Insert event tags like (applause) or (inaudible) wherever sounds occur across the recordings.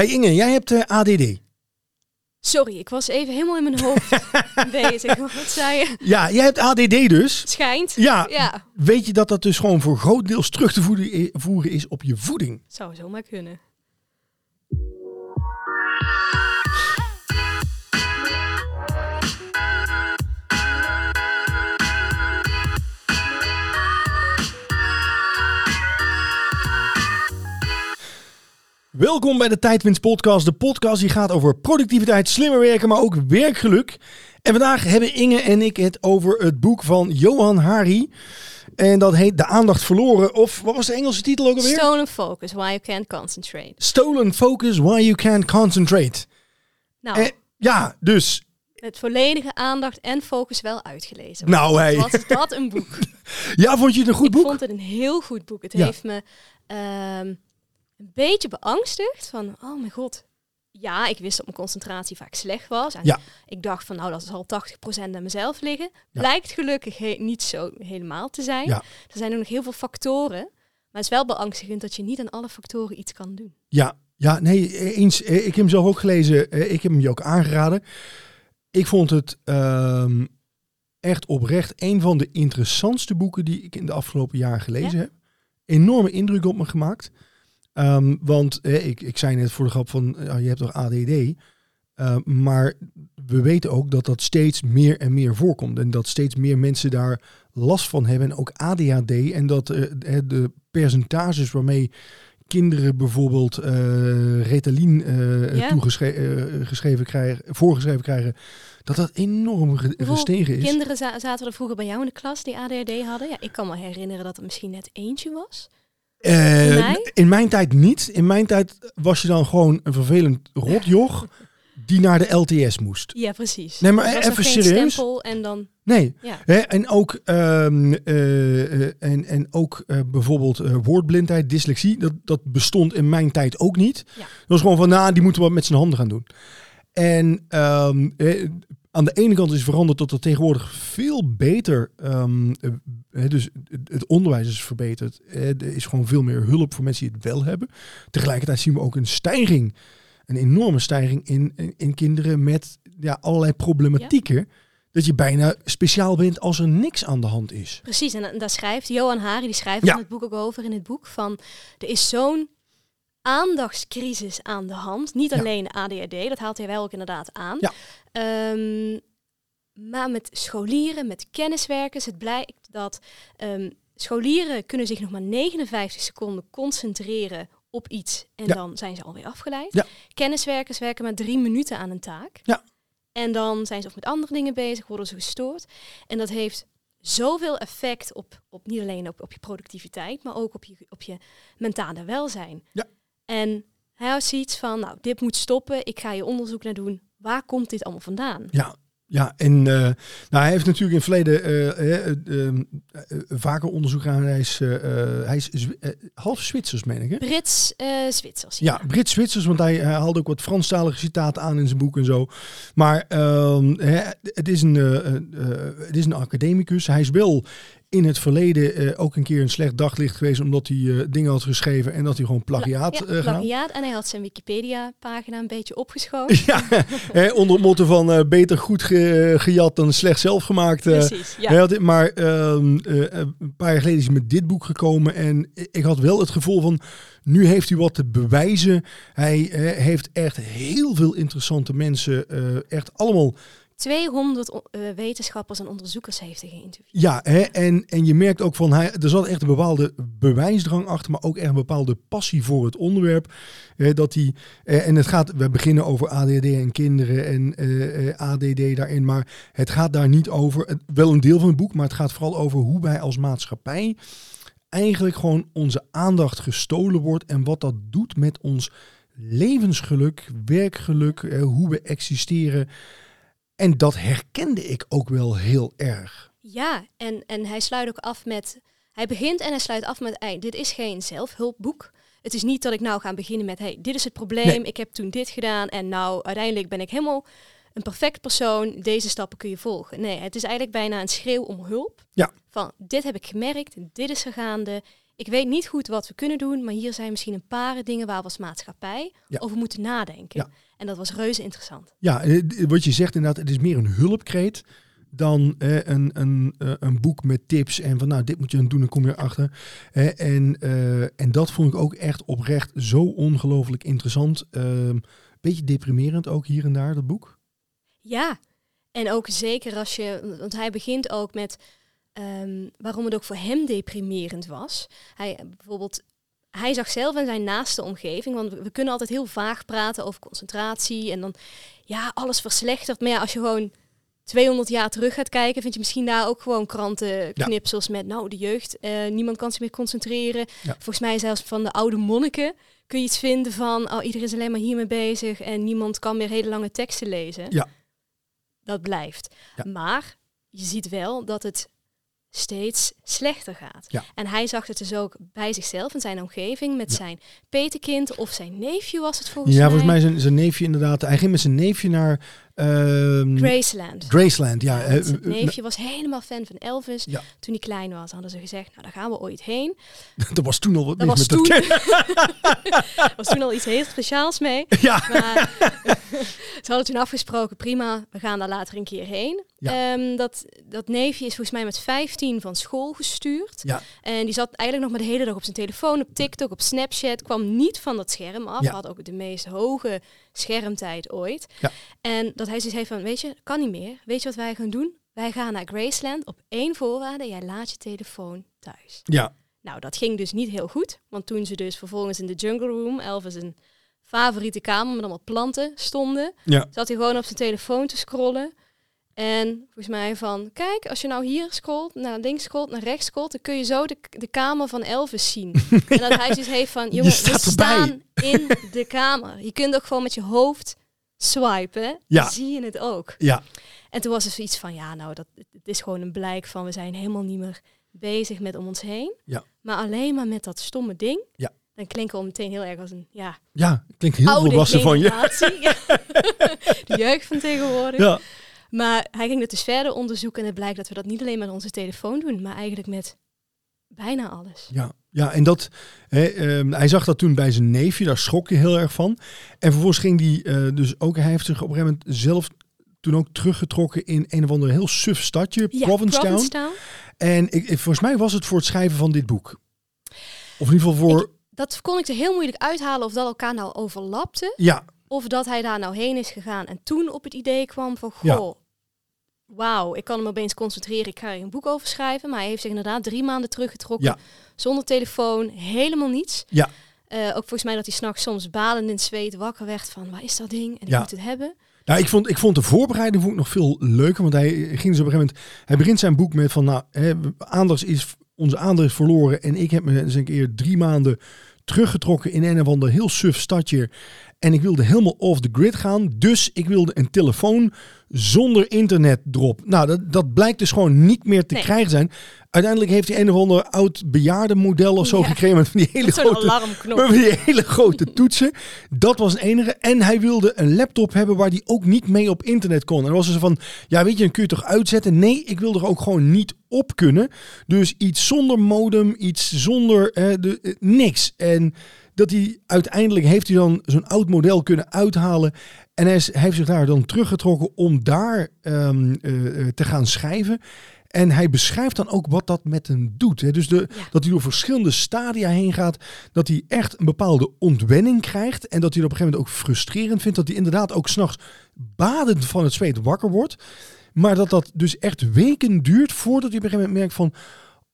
Hey Inge, jij hebt eh, ADD. Sorry, ik was even helemaal in mijn hoofd (laughs) bezig. Wat zei je? Ja, jij hebt ADD dus. Schijnt. Ja. Ja, Weet je dat dat dus gewoon voor groot deels terug te voeden- voeren is op je voeding? zou zomaar kunnen. Welkom bij de Tijdwinst podcast. De podcast die gaat over productiviteit, slimmer werken, maar ook werkgeluk. En vandaag hebben Inge en ik het over het boek van Johan Hari. En dat heet De Aandacht Verloren. Of wat was de Engelse titel ook alweer? Stolen focus, why you can't concentrate. Stolen Focus, Why You Can't Concentrate. Nou, Eh, ja, dus. met volledige aandacht en focus wel uitgelezen. Nou, hey. Wat is dat een boek? (laughs) Ja, vond je het een goed ik boek? vond het een heel goed boek. Het Ja. heeft me ehm, een beetje beangstigd van, oh mijn god. Ja, ik wist dat mijn concentratie vaak slecht was. En Ja. ik dacht van, nou, dat zal 80% aan mezelf liggen. Ja. Blijkt gelukkig he- niet zo helemaal te zijn. Ja. Er zijn nog heel veel factoren. Maar het is wel beangstigend dat je niet aan alle factoren iets kan doen. Ja, ja, nee, eens. Eh, Ik heb hem zelf ook gelezen. Eh, Ik heb hem je ook aangeraden. Ik vond het ehm, echt oprecht een van de interessantste boeken die ik in de afgelopen jaren gelezen heb. Enorme indruk op me gemaakt. Ehm, want eh, ik, ik zei net voor de grap van, eh, je hebt toch ADD? Eh, maar we weten ook dat dat steeds meer en meer voorkomt. En dat steeds meer mensen daar last van hebben. En ook ADHD. En dat eh, de- percentages waarmee kinderen bijvoorbeeld Ritalin eh Ja. toegeschreven krijgen, voorgeschreven krijgen, dat dat enorm ge- Hoeveel gestegen is. Kinderen za- zaten er vroeger bij jou in de klas die ADHD hadden. Ja, ik kan me herinneren dat er misschien net eentje was. Eh, in mijn tijd niet. In mijn tijd was je dan gewoon een vervelend rotjoch die naar de LTS moest. Ja, precies. Nee, maar even serieus? stempel en dan... Nee. Ja. En ook, ehm, eh, en, en ook eh, bijvoorbeeld woordblindheid, dyslexie, dat, dat bestond in mijn tijd ook niet. Ja. Dat was gewoon van, nou, die moeten wat met zijn handen gaan doen. En ehm, eh, aan de ene kant is veranderd tot er tegenwoordig veel beter, ehm, eh, dus het- onderwijs is verbeterd. Eh, er is gewoon veel meer hulp voor mensen die het wel hebben. Tegelijkertijd zien we ook een stijging, een enorme stijging in, in, in kinderen met ja, allerlei problematieken. Dat je bijna speciaal bent als er niks aan de hand is. Precies, en, en daar schrijft Johan Hari, die schrijft Ja. in het boek ook over in het boek van er is zo'n aandachtscrisis aan de hand. Niet Ja. alleen ADHD, dat haalt hij wel ook inderdaad aan. Ja. Ehm, maar met scholieren, met kenniswerkers, het blijkt dat ehm, scholieren kunnen zich nog maar 59 seconden concentreren op iets en Ja. dan zijn ze alweer afgeleid. Ja. Kenniswerkers werken maar drie minuten aan een taak. Ja. En dan zijn ze of met andere dingen bezig, worden ze gestoord. En dat heeft zoveel effect op, op niet alleen op, op je productiviteit, maar ook op je, op je mentale welzijn. Ja. En hij had zoiets van, nou, dit moet stoppen. Ik ga je onderzoek naar doen. Waar komt dit allemaal vandaan? Ja, ja en eh, nou, hij heeft natuurlijk in het verleden eh, eh, eh, eh, vaker onderzoek aan. Hij is, hij is half Zwitsers, meen ik. Hè? Brits, eh, Zwitsers. Ja, Brits-Zwitsers, want hij, hij haalde ook wat Franstalige citaten aan in zijn boek en zo. Maar ehm, het, is een, het is een academicus. Hij is wel in het verleden eh, ook een keer een slecht daglicht geweest, omdat hij eh, dingen had geschreven en dat hij gewoon plagiaat ja, eh, plagiaat. En hij had zijn Wikipedia-pagina een beetje opgeschoven. (laughs) Ja, hè, onder het motto van beter goed ge- gejat dan slecht zelf gemaakt. Precies, ja. Hij had dit, maar ehm, eh, een paar jaar geleden is hij met dit boek gekomen. En ik had wel het gevoel van, nu heeft hij wat te bewijzen. Hij heeft echt heel veel interessante mensen, echt allemaal 200 o- eh, wetenschappers en onderzoekers heeft hij geïnterviewd. Ja, hè, en, en je merkt ook van, hij, er zat echt een bepaalde bewijsdrang achter, maar ook echt een bepaalde passie voor het onderwerp. Dat hij, eh, en het gaat, we beginnen over ADD en kinderen en eh, eh, ADD daarin, maar het gaat daar niet over, wel een deel van het boek, maar het gaat vooral over hoe wij als maatschappij eigenlijk gewoon onze aandacht gestolen wordt en wat dat doet met ons levensgeluk, werkgeluk, eh, hoe we existeren. En dat herkende ik ook wel heel erg. Ja, en, en hij sluit ook af met... Hij begint en hij sluit af met... Hey, dit is geen zelfhulpboek. Het is niet dat ik nou ga beginnen met... Hey, dit is het probleem. Nee. Ik heb toen dit gedaan. En nou, uiteindelijk ben ik helemaal een perfect persoon. Deze stappen kun je volgen. Nee, het is eigenlijk bijna een schreeuw om hulp. Ja. Van, dit heb ik gemerkt. Dit is er gaande. ik weet niet goed wat we kunnen doen, maar hier zijn misschien een paar dingen waar we als maatschappij Ja. over moeten nadenken. Ja. En dat was reuze interessant. Ja, eh, d- wat je zegt inderdaad, het is meer een hulpkreet dan eh, een, een, eh, een boek met tips en van nou, dit moet je doen, dan kom je erachter. Eh, en, eh, en dat vond ik ook echt oprecht zo ongelooflijk interessant. Ehm beetje deprimerend ook hier en daar, dat boek. Ja, en ook zeker als je, want hij begint ook met ehm, waarom het ook voor hem deprimerend was. Hij bijvoorbeeld, hij zag zelf in zijn naaste omgeving, want we kunnen altijd heel vaag praten over concentratie en dan, ja, alles verslechtert. Maar ja, als je gewoon 200 jaar terug gaat kijken, vind je misschien daar ook gewoon krantenknipsels met, nou, de jeugd, eh, niemand kan zich meer concentreren. Ja. Volgens mij zelfs van de oude monniken kun je iets vinden van, oh, iedereen is alleen maar hiermee bezig en niemand kan meer hele lange teksten lezen. Ja. Dat blijft. Ja. Maar je ziet wel dat het steeds slechter gaat. Ja. En hij zag het dus ook bij zichzelf in zijn omgeving met Ja. zijn petekind of zijn neefje was het volgens ja, mij. volgens mij zijn, zijn neefje inderdaad. Hij ging met zijn neefje naar ehm, Graceland. Graceland. Ja, Ja, neefje was helemaal fan van Elvis. Ja. Toen hij klein was, hadden ze gezegd, nou daar gaan we ooit heen. (laughs) er was toen al wat Dat was met toen, dat (laughs) was toen al iets heel speciaals mee. (laughs) Ja, Maar ze hadden toen afgesproken, prima, we gaan daar later een keer heen. Ja. Ehm, dat, dat neefje is volgens mij met 15 van school gestuurd. Ja. En die zat eigenlijk nog maar de hele dag op zijn telefoon, op TikTok, op Snapchat. Kwam niet van dat scherm af. Ja. Had ook de meest hoge schermtijd ooit. Ja. En dat hij heeft van, weet je, kan niet meer. Weet je wat wij gaan doen? Wij gaan naar Graceland op één voorwaarde. Jij laat je telefoon thuis. ja, Nou, dat ging dus niet heel goed. Want toen ze dus vervolgens in de jungle room, Elvis een favoriete kamer met allemaal planten stonden, ja. zat hij gewoon op zijn telefoon te scrollen. En volgens mij van, kijk, als je nou hier scrolt, naar links scrolt, naar rechts scrolt, dan kun je zo de, de kamer van Elvis zien. (laughs) en dat hij dus heeft van, jongen, we staan in de kamer. Je kunt ook gewoon met je hoofd swipen, Ja. dan zie je het ook. Ja, En toen was er zoiets van, ja, nou, dat, het is gewoon een blijk van, we zijn helemaal niet meer bezig met om ons heen. Ja. Maar alleen maar met dat stomme ding. Ja. Dan klinken we meteen heel erg als een, ja, ja, klinkt heel volwassen van je. Ja. (laughs) (laughs) De jeugd van tegenwoordig. Ja, Maar hij ging het dus verder onderzoeken en het blijkt dat we dat niet alleen met onze telefoon doen, maar eigenlijk met bijna alles. ja, ja, en dat, hè, ehm, hij zag dat toen bij zijn neefje, daar schrok hij heel erg van. En vervolgens ging hij eh, dus ook, hij heeft zich op een gegeven moment zelf toen ook teruggetrokken in een of ander heel suf stadje, Ja, Provincetown. Provincetown. En ik, volgens mij was het voor het schrijven van dit boek. Of in ieder geval voor, Dat kon ik er heel moeilijk uithalen of dat elkaar nou overlapte. ja, Of dat hij daar nou heen is gegaan en toen op het idee kwam van, Ja. Wauw, ik kan hem opeens concentreren, ik ga er een boek over schrijven. Maar hij heeft zich inderdaad drie maanden teruggetrokken, Ja. zonder telefoon, helemaal niets. Ja. Eh, ook volgens mij dat hij s'nachts soms balend in het zweet wakker werd van, waar is dat ding? En ik moet het hebben. Nou, ik vond, ik vond de voorbereiding vond ik nog veel leuker. Want hij ging dus op een gegeven moment. Hij begint zijn boek met van. Nou, hè, aandacht is, onze aandacht is verloren. En ik heb me eens een keer drie maanden teruggetrokken in een of ander heel suf stadje. En ik wilde helemaal off the grid gaan. Dus ik wilde een telefoon zonder internet erop. Nou, dat, dat blijkt dus gewoon niet meer te Nee. krijgen zijn. Uiteindelijk heeft hij een of ander oud bejaardenmodel of zo Ja. gekregen met van die hele grote met die hele grote (laughs) toetsen. Dat was het enige. En hij wilde een laptop hebben waar hij ook niet mee op internet kon. En dan was er zo van, ja weet je, dan kun je toch uitzetten? Nee, ik wil er ook gewoon niet op kunnen. Dus iets zonder modem, iets zonder eh, de, eh, niks. En dat hij uiteindelijk heeft hij dan zo'n oud model kunnen uithalen. En hij, is, hij heeft zich daar dan teruggetrokken om daar ehm, eh, eh, te gaan schrijven. En hij beschrijft dan ook wat dat met hem doet. Hè. Dus de, Ja. dat hij door verschillende stadia heen gaat. Dat hij echt een bepaalde ontwenning krijgt. En dat hij op een gegeven moment ook frustrerend vindt. Dat hij inderdaad ook s'nachts badend van het zweet wakker wordt. Maar dat dat dus echt weken duurt voordat hij op een gegeven moment merkt van...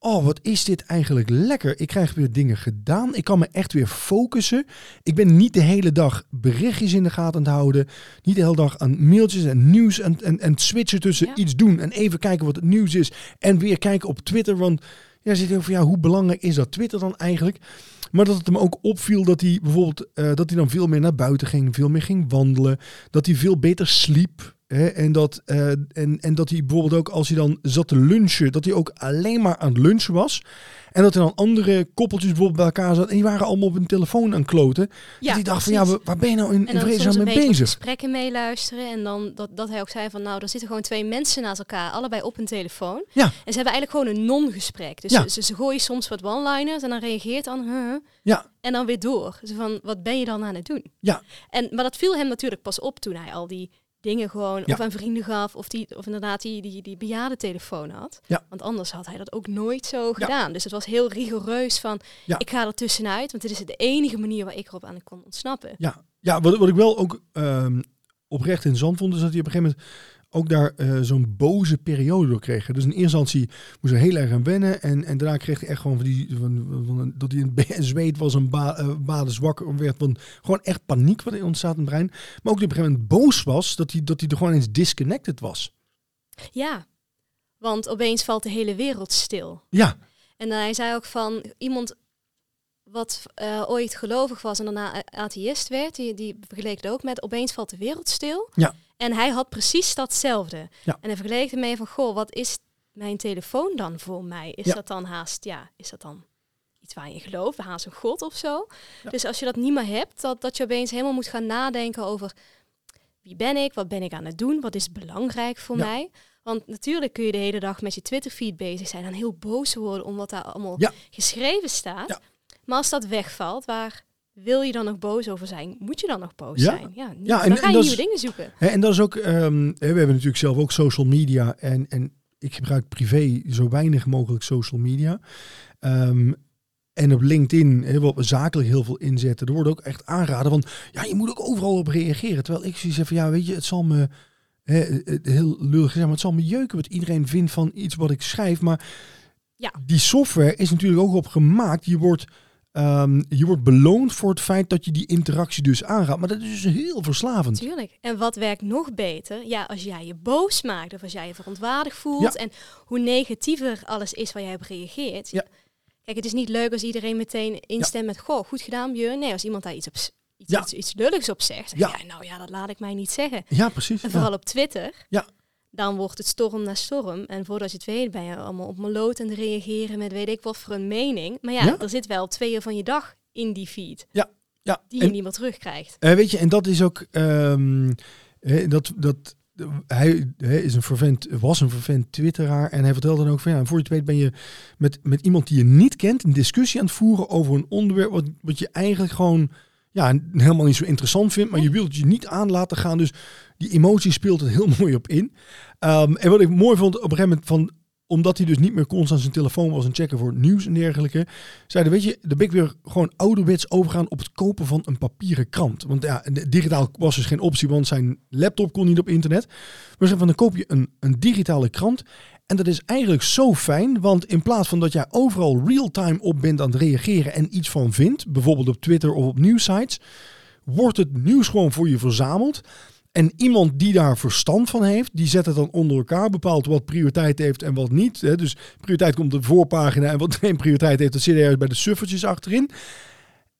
Oh, wat is dit eigenlijk lekker. Ik krijg weer dingen gedaan. Ik kan me echt weer focussen. Ik ben niet de hele dag berichtjes in de gaten aan het houden. Niet de hele dag aan mailtjes en nieuws en, en, en switchen tussen Ja. iets doen en even kijken wat het nieuws is. En weer kijken op Twitter. Want ja, zit heel van ja, hoe belangrijk is dat Twitter dan eigenlijk? Maar dat het hem ook opviel dat hij bijvoorbeeld eh, dat hij dan veel meer naar buiten ging, veel meer ging wandelen, dat hij veel beter sliep. En, dat, eh, en, en dat hij bijvoorbeeld ook als hij dan zat te lunchen, dat hij ook alleen maar aan het lunchen was. En dat er dan andere koppeltjes bijvoorbeeld bij elkaar zaten en die waren allemaal op hun telefoon aan kloten. dat hij dacht van ja, waar ben je nou in, in dan vredesnaam mee bezig? gesprekken meeluisteren. En dan dat, dat hij ook zei van nou, er zitten gewoon twee mensen naast elkaar, allebei op een telefoon. Ja. En ze hebben eigenlijk gewoon een non-gesprek. Dus Ja. ze, ze gooien soms wat one-liners en dan reageert dan huh, Ja, en dan weer door. Dus van wat ben je dan aan het doen? ja, En, maar dat viel hem natuurlijk pas op toen hij al die dingen gewoon Ja. of aan vrienden gaf of, die, of inderdaad die, die, die bejaardentelefoon had. Ja. Want anders had hij dat ook nooit zo gedaan. Dus het was heel rigoureus van Ja. ik ga er tussenuit, want dit is de enige manier waar ik erop aan kon ontsnappen. ja. ja wat, wat ik wel ook ehm, oprecht interessant vond, is dat hij op een gegeven moment ook daar eh, zo'n boze periode door kreeg. Dus in eerste instantie moest hij heel erg aan wennen. En, en daarna kreeg hij echt gewoon van die, van, van, dat hij (laughs) een zweet was, een ba, eh, baden zwak werd. Van, gewoon echt paniek wat ontstaat in het brein. Maar ook dat hij op een gegeven moment boos was, dat hij, dat hij er gewoon eens disconnected was. Ja, want opeens valt de hele wereld stil. Ja, En hij zei ook van iemand wat eh, ooit gelovig was en daarna atheïst werd, die, die vergeleek het ook met opeens valt de wereld stil. Ja. En hij had precies datzelfde. Ja. En hij vergeleek ermee van, goh, wat is mijn telefoon dan voor mij? Is Ja. dat dan haast, ja, is dat dan iets waar je in gelooft, haast een god of zo? Ja. Dus als je dat niet meer hebt, dat, dat je opeens helemaal moet gaan nadenken over wie ben ik, wat ben ik aan het doen, wat is belangrijk voor mij? Want natuurlijk kun je de hele dag met je Twitter-feed bezig zijn en heel boos worden om wat daar allemaal geschreven staat. Maar als dat wegvalt, waar wil je dan nog boos over zijn? Moet je dan nog boos Ja. zijn? Ja. Ja, en- dan ga je nieuwe is- dingen zoeken. Hè, en dat is ook, ehm, we hebben natuurlijk zelf ook social media en, en ik gebruik privé zo weinig mogelijk social media. Ehm, en op LinkedIn, wat we zakelijk heel veel inzetten, er wordt ook echt aangeraden van, ja, je moet ook overal op reageren. Terwijl ik zoiets heb van, ja, weet je, het zal me, heel lullig gezegd, maar het zal me jeuken wat iedereen vindt van iets wat ik schrijf. Maar Ja. die software is natuurlijk ook op gemaakt. Je wordt, ehm, je wordt beloond voor het feit dat je die interactie dus aangaat. Maar dat is dus heel verslavend. Tuurlijk. En wat werkt nog beter? Ja, als jij je boos maakt of als jij je verontwaardigd voelt. Ja. En hoe negatiever alles is waar jij op reageert. Ja. Kijk, het is niet leuk als iedereen meteen instemt met... Goh, goed gedaan Björn. Nee, als iemand daar iets, op, iets, iets, iets lulligs op zegt. Ja. Nou ja, dat laat ik mij niet zeggen. Ja, precies. En vooral op Twitter. Ja. Dan wordt het storm na storm. En voordat je het weet ben je allemaal op mijn lood het reageren met weet ik wat voor een mening. Maar ja, Ja. er zit wel twee uur van je dag in die feed. Ja, ja. Die je En- niet meer terugkrijgt. Eh, weet je, en dat is ook. ehm, dat, dat, hij is een vervent, was een vervent twitteraar. En hij vertelde dan ook van ja, voor je het weet ben je met, met iemand die je niet kent een discussie aan het voeren over een onderwerp wat, wat je eigenlijk gewoon ja, helemaal niet zo interessant vindt. Maar je wilt het je niet aan laten gaan. Dus die emotie speelt er heel (laughs) mooi op in. Ehm, en wat ik mooi vond op een gegeven moment van omdat hij dus niet meer constant zijn telefoon was en checken voor het nieuws en dergelijke, zeiden, weet je, dan ben ik weer gewoon ouderwets overgaan op het kopen van een papieren krant. Want ja, digitaal was dus geen optie, want zijn laptop kon niet op internet. Maar ze van, dan koop je een, een digitale krant. En dat is eigenlijk zo fijn, want in plaats van dat jij overal real-time op bent aan het reageren en iets van vindt, bijvoorbeeld op Twitter of op nieuwsites, wordt het nieuws gewoon voor je verzameld. En iemand die daar verstand van heeft, die zet het dan onder elkaar, bepaalt wat prioriteit heeft en wat niet. Dus prioriteit komt op de voorpagina en wat (laughs) geen prioriteit heeft, dat zit ergens bij de suffertjes achterin.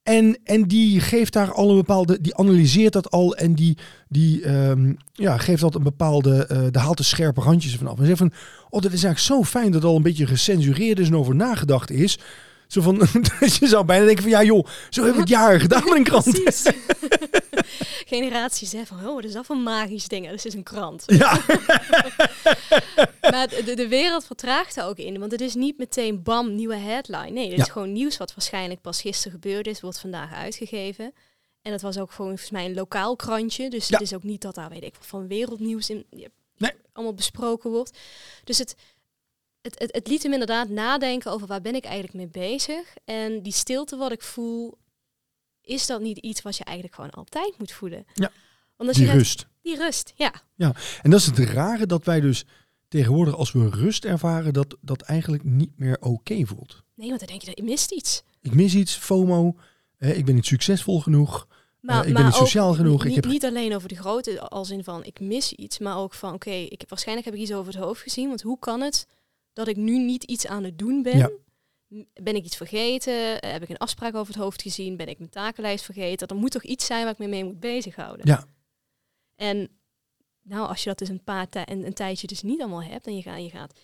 En, en die geeft daar al een bepaalde, die analyseert dat al en die, die ehm, ja, geeft dat een bepaalde, eh daar haalt de scherpe randjes vanaf. En zegt van, oh dat is eigenlijk zo fijn dat al een beetje gecensureerd is en over nagedacht is. Zo van, (laughs) dat je zou bijna denken van, ja joh, zo heb ik het jaren gedaan met een (laughs) krant. (laughs) Generaties hè, van, oh, wat is dat voor magisch ding? Dat is een krant. Ja, Maar de, de wereld vertraagt daar ook in. Want het is niet meteen bam, nieuwe headline. Nee, dit Ja. is gewoon nieuws wat waarschijnlijk pas gisteren gebeurd is. Wordt vandaag uitgegeven. En dat was ook gewoon volgens mij een lokaal krantje. Dus Ja. het is ook niet dat daar, weet ik van wereldnieuws in, Nee. allemaal besproken wordt. Dus het, het, het, het liet hem inderdaad nadenken over waar ben ik eigenlijk mee bezig. En die stilte wat ik voel, is dat niet iets wat je eigenlijk gewoon altijd moet voelen? Ja. Want als die je rust. die rust, ja. En dat is het rare dat wij dus tegenwoordig als we rust ervaren, dat dat eigenlijk niet meer oké voelt. Nee, want dan denk je, dat je mist iets. Ik mis iets, FOMO, eh, ik ben niet succesvol genoeg. Eh, ik ben niet ook sociaal genoeg, ik Niet, heb- niet alleen over de grootte, als in van ik mis iets, maar ook van oké, ik heb waarschijnlijk heb ik iets over het hoofd gezien. Want hoe kan het dat ik nu niet iets aan het doen ben? Ja. Ben ik iets vergeten? Eh, heb ik een afspraak over het hoofd gezien? Ben ik mijn takenlijst vergeten? Er moet toch iets zijn waar ik me mee moet bezighouden? Ja. En nou, als je dat dus een paar en een tijdje dus niet allemaal hebt en je gaat, je gaat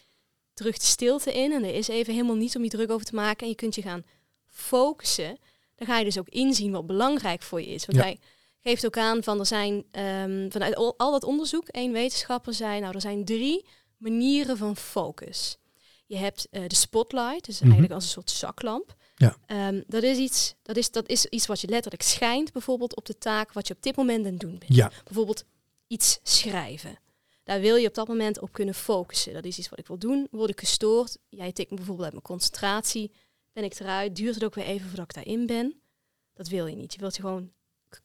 terug de stilte in en er is even helemaal niet om je druk over te maken en je kunt je gaan focussen, dan ga je dus ook inzien wat belangrijk voor je is. Want hij geeft ook aan van er zijn um, vanuit al, al, dat onderzoek, één wetenschapper zei, nou er zijn drie manieren van focus. Je hebt uh, de spotlight, dus eigenlijk mhm. als een soort zaklamp. Ja. Um, dat, is iets, dat, is, dat is iets wat je letterlijk schijnt, bijvoorbeeld op de taak wat je op dit moment aan het doen bent. Ja. Bijvoorbeeld iets schrijven. Daar wil je op dat moment op kunnen focussen. Dat is iets wat ik wil doen. Word ik gestoord? Jij tikt me bijvoorbeeld uit mijn concentratie. Ben ik eruit? Duurt het ook weer even voordat ik daarin ben? Dat wil je niet. Je wilt je gewoon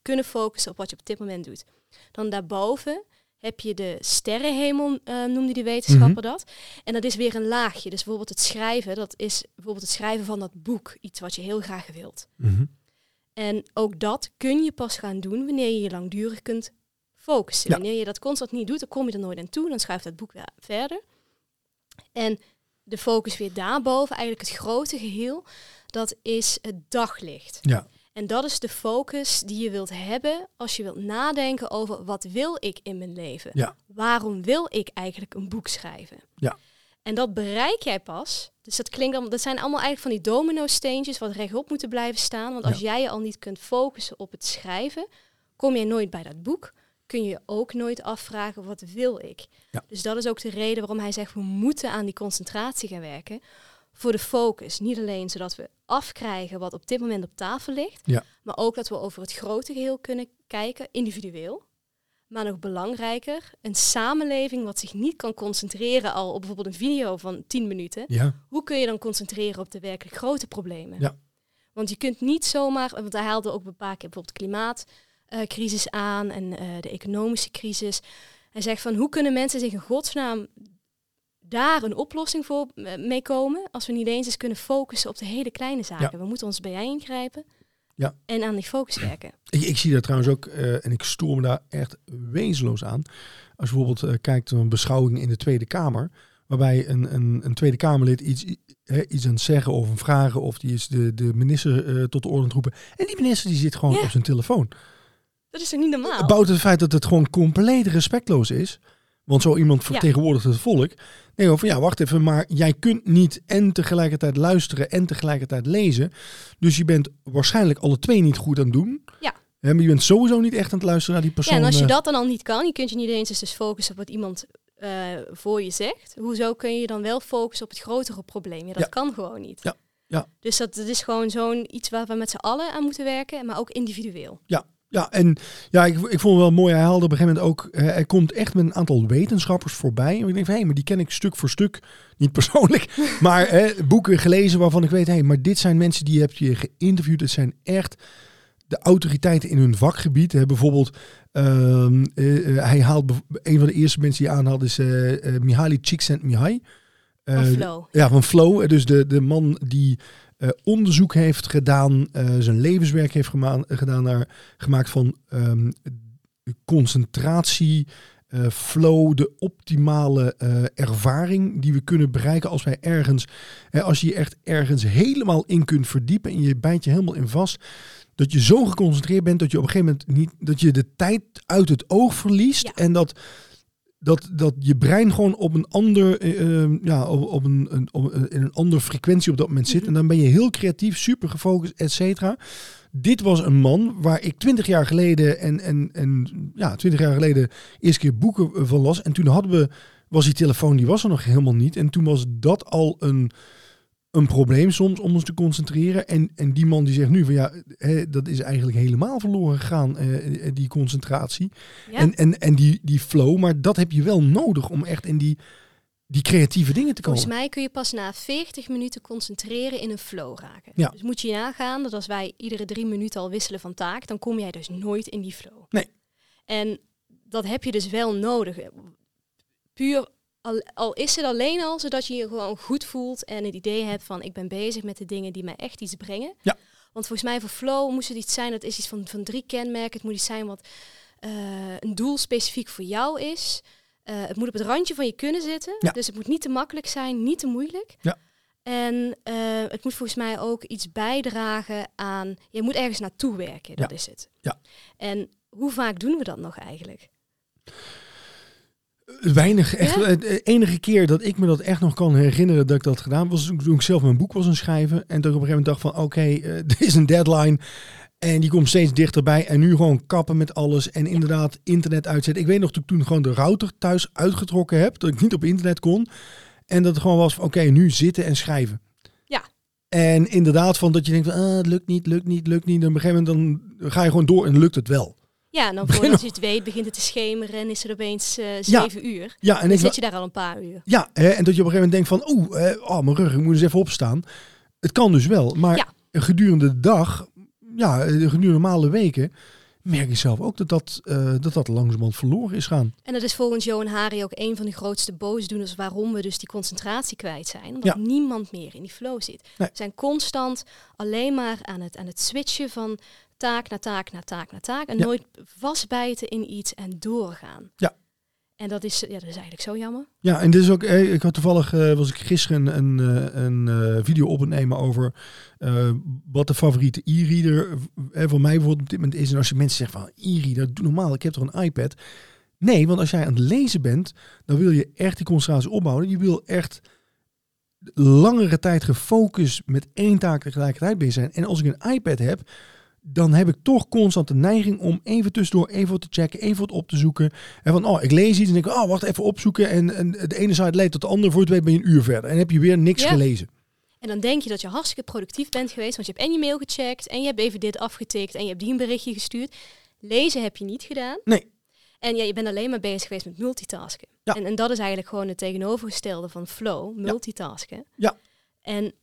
kunnen focussen op wat je op dit moment doet. Dan daarboven heb je de sterrenhemel, uh, noemde die wetenschapper mhm. dat. En dat is weer een laagje. Dus bijvoorbeeld het schrijven, dat is bijvoorbeeld het schrijven van dat boek. Iets wat je heel graag wilt. Mhm. En ook dat kun je pas gaan doen wanneer je je langdurig kunt focussen. Wanneer je dat constant niet doet, dan kom je er nooit aan toe. Dan schuift dat boek weer verder. En de focus weer daarboven, eigenlijk het grote geheel, dat is het daglicht. Ja. En dat is de focus die je wilt hebben als je wilt nadenken over wat wil ik in mijn leven? Ja. Waarom wil ik eigenlijk een boek schrijven? Ja. En dat bereik jij pas. Dus dat klinkt allemaal, dat zijn allemaal eigenlijk van die domino-steentjes wat rechtop moeten blijven staan. Want als jij je al niet kunt focussen op het schrijven, kom je nooit bij dat boek. Kun je ook nooit afvragen wat wil ik. Ja. Dus dat is ook de reden waarom hij zegt we moeten aan die concentratie gaan werken voor de focus. Niet alleen zodat we afkrijgen wat op dit moment op tafel ligt, ja. maar ook dat we over het grote geheel kunnen kijken, individueel. Maar nog belangrijker, een samenleving wat zich niet kan concentreren al op bijvoorbeeld een video van 10 minuten. Ja. Hoe kun je dan concentreren op de werkelijk grote problemen? Ja. Want je kunt niet zomaar, want hij haalde ook een paar keer bijvoorbeeld klimaatcrisis aan en eh, de economische crisis. Hij zegt van hoe kunnen mensen zich in godsnaam daar een oplossing voor eh, mee komen als we niet eens eens kunnen focussen op de hele kleine zaken. We moeten ons bij ingrijpen ja. en aan die focus werken. (clears throat) Ik, ik zie dat trouwens ook, uh, en ik stoor me daar echt wezenloos aan. Als je bijvoorbeeld uh, kijkt naar een beschouwing in de Tweede Kamer, waarbij een, een, een Tweede Kamerlid iets, iets aan het zeggen of een vragen, of die is de, de minister tot de orde roepen. En die minister die zit gewoon op zijn telefoon. Dat is toch niet normaal? Bouwt het feit dat het gewoon compleet respectloos is. Want zo iemand vertegenwoordigt het volk. Nee, van ja, wacht even, maar jij kunt niet en tegelijkertijd luisteren en tegelijkertijd lezen. Dus je bent waarschijnlijk alle twee niet goed aan het doen. Ja. maar je bent sowieso niet echt aan het luisteren naar die persoon. Ja, en als je dat dan al niet kan, je kunt je niet eens dus focussen op wat iemand uh, voor je zegt. Hoezo kun je dan wel focussen op het grotere probleem? Ja, dat kan gewoon niet. Ja. Ja. Dus dat, dat is gewoon zo'n iets waar we met z'n allen aan moeten werken, maar ook individueel. Ja, ja, en ja, ik, ik vond het wel mooi. Hij haalde op een gegeven moment ook. Uh, hij komt echt met een aantal wetenschappers voorbij. En ik denk van hé, maar die ken ik stuk voor stuk. (laughs) Niet persoonlijk, maar boeken gelezen waarvan ik weet, hé, maar dit zijn mensen die heb je geïnterviewd. Het zijn echt de autoriteiten in hun vakgebied. Hè. Bijvoorbeeld, ehm, eh, eh, hij haalt een van de eerste mensen die aanhaalt is Mihaly Csikszentmihalyi. van Flow. Ja, van Flow. Dus de, de man die uh, onderzoek heeft gedaan, uh, zijn levenswerk heeft gema gedaan naar, gemaakt van um, concentratie, uh, flow, de optimale ervaring die we kunnen bereiken als wij ergens, als je je echt ergens helemaal in kunt verdiepen en je bijt je helemaal in vast, dat je zo geconcentreerd bent dat je op een gegeven moment niet, dat je de tijd uit het oog verliest en dat dat, dat je brein gewoon op een ander, uh, ja, op, op, een, een, op, in een andere frequentie op dat moment zit. Mhm. En dan ben je heel creatief, super gefocust, et cetera. Dit was een man waar ik twintig jaar geleden en, en, en ja, twintig jaar geleden eerst keer boeken van las. En toen hadden we, was die telefoon, die was er nog helemaal niet. En toen was dat al een, een probleem soms om ons te concentreren. En, en die man die zegt nu van ja, hè, dat is eigenlijk helemaal verloren gegaan, eh, die concentratie. En, en, en die, die flow. Maar dat heb je wel nodig om echt in die, die creatieve dingen te komen. Volgens mij kun je pas na 40 minuten concentreren in een flow raken. Ja. Dus moet je nagaan dat als wij iedere drie minuten al wisselen van taak, dan kom jij dus nooit in die flow. Nee. En dat heb je dus wel nodig. Puur al, al, is het alleen al zodat je je gewoon goed voelt en het idee hebt van ik ben bezig met de dingen die mij echt iets brengen. Ja. Want volgens mij voor flow moest het iets zijn, dat is iets van, van drie kenmerken. Het moet iets zijn wat uh, een doel specifiek voor jou is. Uh, het moet op het randje van je kunnen zitten. Ja. Dus het moet niet te makkelijk zijn, niet te moeilijk. Ja. En uh, het moet volgens mij ook iets bijdragen aan. Je moet ergens naartoe werken, dat ja. is het. Ja. En hoe vaak doen we dat nog eigenlijk? Weinig. Echt, Ja? De enige keer dat ik me dat echt nog kan herinneren dat ik dat gedaan was toen ik zelf mijn boek was aan het schrijven. En dat ik op een gegeven moment dacht van oké, eh, (laughs) er is een deadline. En die komt steeds dichterbij. En nu gewoon kappen met alles. En inderdaad internet uitzetten. Ik weet nog dat ik toen gewoon de router thuis uitgetrokken heb. Dat ik niet op internet kon. En dat het gewoon was van oké, nu zitten en schrijven. Ja. En inderdaad van dat je denkt van ah, het lukt niet, lukt niet, lukt niet. En op een gegeven moment dan ga je gewoon door en lukt het wel. Ja, en dan voordat je het weet begint het te schemeren en is het opeens Ja. zeven uur. Ja, en Dan ik, zit je daar al een paar uur. Ja, hè, en dat je op een gegeven moment denkt van, oeh, eh, oh, mijn rug, ik moet eens even opstaan. Het kan dus wel, maar Ja. gedurende de dag, ja, eh, gedurende normale weken, merk ik zelf ook dat dat, eh, dat, dat langzamerhand verloren is gaan. En dat is volgens Johan Hari ook een van de grootste boosdoeners waarom we dus die concentratie kwijt zijn. Omdat Ja. niemand meer in die flow zit. Nee. We zijn constant alleen maar aan het, aan het switchen van taak naar taak naar taak naar taak. En Ja. nooit vastbijten in iets en doorgaan. Ja. En dat is, ja, dat is eigenlijk zo jammer. Ja, en dit is ook, eh, ik had toevallig, eh, was ik gisteren een, een, eh, video op het nemen over wat de favoriete e-reader voor mij bijvoorbeeld op dit moment is. En als je mensen zegt van e-reader, doe normaal, ik heb toch een iPad. Nee, want als jij aan het lezen bent, dan wil je echt die concentratie opbouwen. Je wil echt langere tijd gefocust met één taak tegelijkertijd bezig zijn. En als ik een iPad heb, dan heb ik toch constant de neiging om even tussendoor even wat te checken, even wat op te zoeken. En van, oh, ik lees iets en denk ik, oh, wacht even opzoeken. En, en de ene site leidt tot de andere, voor het weet ben je een uur verder. En heb je weer niks Ja. gelezen. En dan denk je dat je hartstikke productief bent geweest, want je hebt en je mail gecheckt en je hebt even dit afgetikt en je hebt die een berichtje gestuurd. Lezen heb je niet gedaan. Nee. En ja, je bent alleen maar bezig geweest met multitasken. Ja. En, en dat is eigenlijk gewoon het tegenovergestelde van flow, multitasken. Ja. En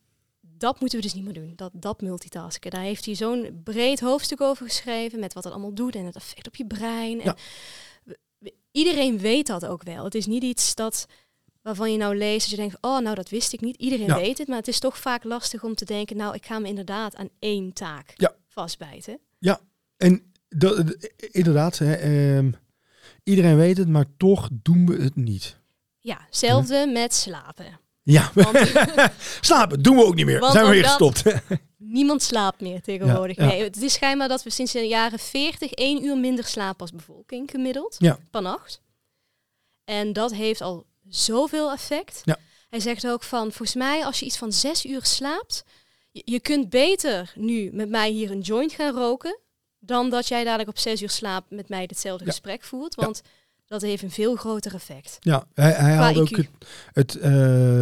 dat moeten we dus niet meer doen, dat, dat multitasken. Daar heeft hij zo'n breed hoofdstuk over geschreven met wat het allemaal doet en het effect op je brein. En Ja. iedereen weet dat ook wel. Het is niet iets dat waarvan je nou leest dat je denkt, oh nou dat wist ik niet. Iedereen Ja. weet het, maar het is toch vaak lastig om te denken, nou ik ga me inderdaad aan één taak Ja. vastbijten. En dat, dat- inderdaad, hè, ehm, iedereen weet het, maar toch doen we het niet. Ja, hetzelfde met slapen. Ja, Want (laughs) slapen doen we ook niet meer. Want Zijn we weer gestopt. niemand slaapt meer tegenwoordig. Ja, ja. Nee, het is schijnbaar dat we sinds de jaren 40 één uur minder slapen als bevolking gemiddeld Ja. per nacht. En dat heeft al zoveel effect. Hij zegt ook van, volgens mij als je iets van zes uur slaapt, je, je kunt beter nu met mij hier een joint gaan roken, dan dat jij dadelijk op zes uur slaap met mij ditzelfde Ja. gesprek voert. Want dat heeft een veel groter effect. Ja, hij, hij haalde ook het, het, eh,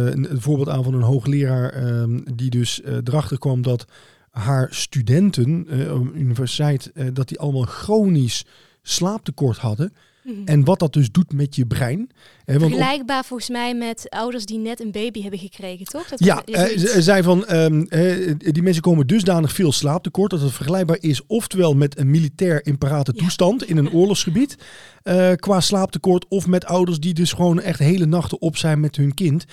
een- het voorbeeld aan van een hoogleraar ehm, die dus eh, erachter kwam dat haar studenten eh, op de universiteit, dat die allemaal chronisch slaaptekort hadden. Mhm. En wat dat dus doet met je brein. Eh, want op- Vergelijkbaar volgens mij met ouders die net een baby hebben gekregen, toch? Dat Ja, eh, ze zei van, ehm, eh, die mensen komen dusdanig veel slaaptekort dat het vergelijkbaar is oftewel met een militair in parate Ja. toestand in een (laughs) oorlogsgebied eh, qua slaaptekort of met ouders die dus gewoon echt hele nachten op zijn met hun kind.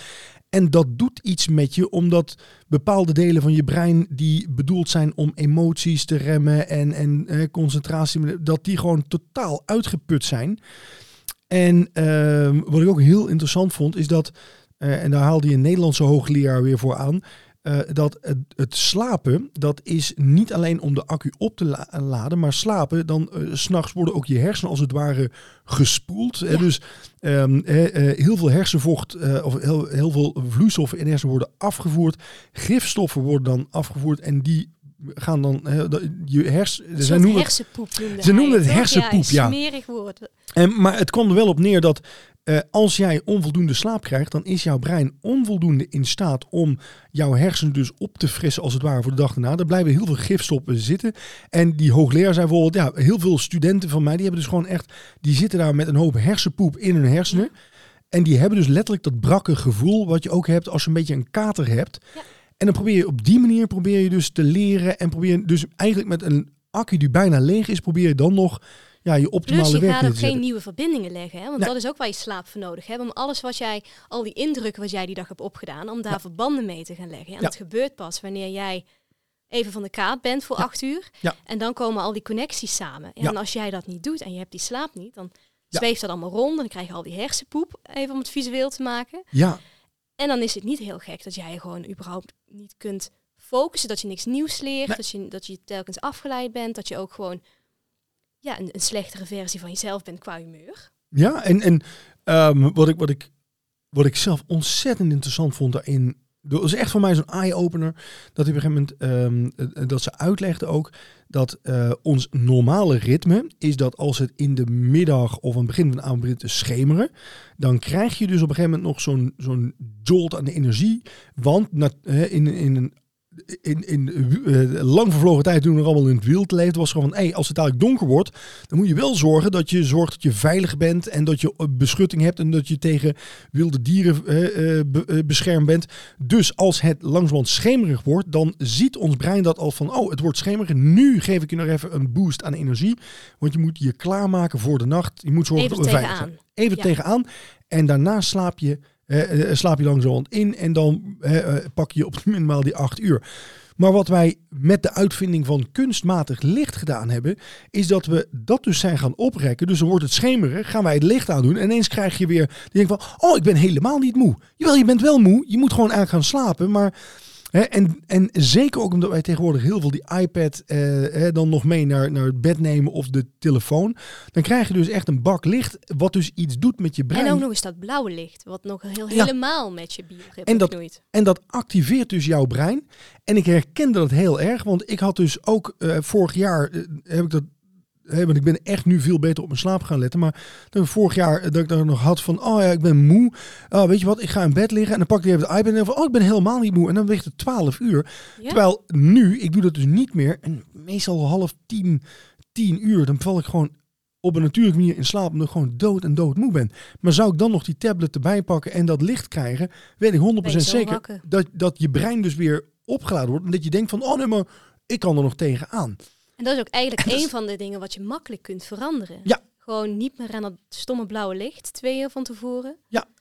En dat doet iets met je, omdat bepaalde delen van je brein die bedoeld zijn om emoties te remmen en, en concentratie, dat die gewoon totaal uitgeput zijn. En ehm, wat ik ook heel interessant vond, is dat, eh, en daar haalde je een Nederlandse hoogleraar weer voor aan, eh, dat het, het slapen, dat is niet alleen om de accu op te la- laden, maar slapen, dan eh, s s'nachts worden ook je hersenen als het ware gespoeld. hè. Ja. Dus ehm, eh, eh, heel veel hersenvocht, eh, of heel, heel veel vloeistoffen in hersenen worden afgevoerd. Gifstoffen worden dan afgevoerd en die gaan dan, eh, je hersen, ze noemen het hersenpoep noemde ze hij noemden het hersenpoep, ja. Ja, smerig woord. En, maar het kwam er wel op neer dat eh, als jij onvoldoende slaap krijgt, dan is jouw brein onvoldoende in staat om jouw hersenen dus op te frissen als het ware voor de dag erna. Er blijven heel veel gifstoffen zitten. En die hoogleraar zei bijvoorbeeld, ja, heel veel studenten van mij, die hebben dus gewoon echt, die zitten daar met een hoop hersenpoep in hun hersenen. En die hebben dus letterlijk dat brakke gevoel wat je ook hebt als je een beetje een kater hebt. Ja. En dan probeer je op die manier probeer je dus te leren en probeer je dus eigenlijk met een accu die bijna leeg is, probeer je dan nog ja, je optimale Plus je werk gaat ook geen nieuwe verbindingen leggen. Hè? Want Nee. dat is ook waar je slaap voor nodig hebt. Om alles wat jij, al die indrukken wat jij die dag hebt opgedaan, om daar Ja. verbanden mee te gaan leggen. En dat gebeurt pas wanneer jij even van de kaart bent voor acht uur. En dan komen al die connecties samen. En als jij dat niet doet en je hebt die slaap niet, dan zweeft dat allemaal rond. En dan krijg je al die hersenpoep, even om het visueel te maken. Ja, En dan is het niet heel gek dat jij gewoon überhaupt niet kunt focussen, dat je niks nieuws leert, Nee. dat, je, dat je telkens afgeleid bent, dat je ook gewoon ja, een, een slechtere versie van jezelf bent qua humeur. Ja, en, en Ehm, wat, ik, wat, ik, wat ik zelf ontzettend interessant vond daarin. Dat was echt voor mij zo'n eye-opener. Dat op een gegeven moment ehm, eh, dat ze uitlegde ook dat eh, ons normale ritme is dat als het in de middag of aan het begin van de avond begint te schemeren, dan krijg je dus op een gegeven moment nog zo'n zo'n jolt aan de energie. Want na, in, in een in, in uh, lang vervlogen tijd, toen we allemaal in het wild leefde, was gewoon van, hey, als het dadelijk donker wordt, dan moet je wel zorgen dat je zorgt dat je veilig bent en dat je beschutting hebt en dat je tegen wilde dieren uh, uh, beschermd bent. Dus als het langzamerhand schemerig wordt, dan ziet ons brein dat al van, oh, het wordt schemerig. Nu geef ik je nog even een boost aan energie, want je moet je klaarmaken voor de nacht. Je moet zorgen Even dat we veilig zijn. Even Ja. tegenaan. En daarna slaap je eh, eh, slaap je langzamerhand in en dan eh, pak je op (laughs) minimaal die acht uur. Maar wat wij met de uitvinding van kunstmatig licht gedaan hebben, is dat we dat dus zijn gaan oprekken. Dus dan wordt het schemeren, gaan wij het licht aandoen en ineens krijg je weer, die denkt van, oh ik ben helemaal niet moe. Jawel, je bent wel moe, je moet gewoon eigenlijk gaan slapen, maar... En, en zeker ook omdat wij tegenwoordig heel veel die iPad eh, dan nog mee naar, naar het bed nemen of de telefoon. Dan krijg je dus echt een bak licht, wat dus iets doet met je brein. En ook nog eens dat blauwe licht, wat nog heel, Ja. helemaal met je bioritme En dat- knoeit. En dat activeert dus jouw brein. En ik herkende dat heel erg, want ik had dus ook eh, vorig jaar eh, heb ik dat. Hè, want ik ben echt nu veel beter op mijn slaap gaan letten. Maar dat ik vorig jaar eh, dat ik daar nog had van, oh ja, ik ben moe. Oh, weet je wat, ik ga in bed liggen en dan pak ik even de iPad en van, oh, ik ben helemaal niet moe. En dan weegt het 12 uur. Ja? Terwijl nu, ik doe dat dus niet meer. En meestal half tien, tien uur, dan val ik gewoon op een natuurlijke manier in slaap. Omdat ik gewoon dood en dood moe ben. Maar zou ik dan nog die tablet erbij pakken en dat licht krijgen, weet ik 100% Ben je zo zeker wakker. dat, dat je brein dus weer opgeladen wordt. En dat je denkt van, oh nee, maar ik kan er nog tegenaan. En dat is ook eigenlijk is- van de dingen wat je makkelijk kunt veranderen. Ja. Gewoon niet meer aan dat stomme blauwe licht, twee uur van tevoren.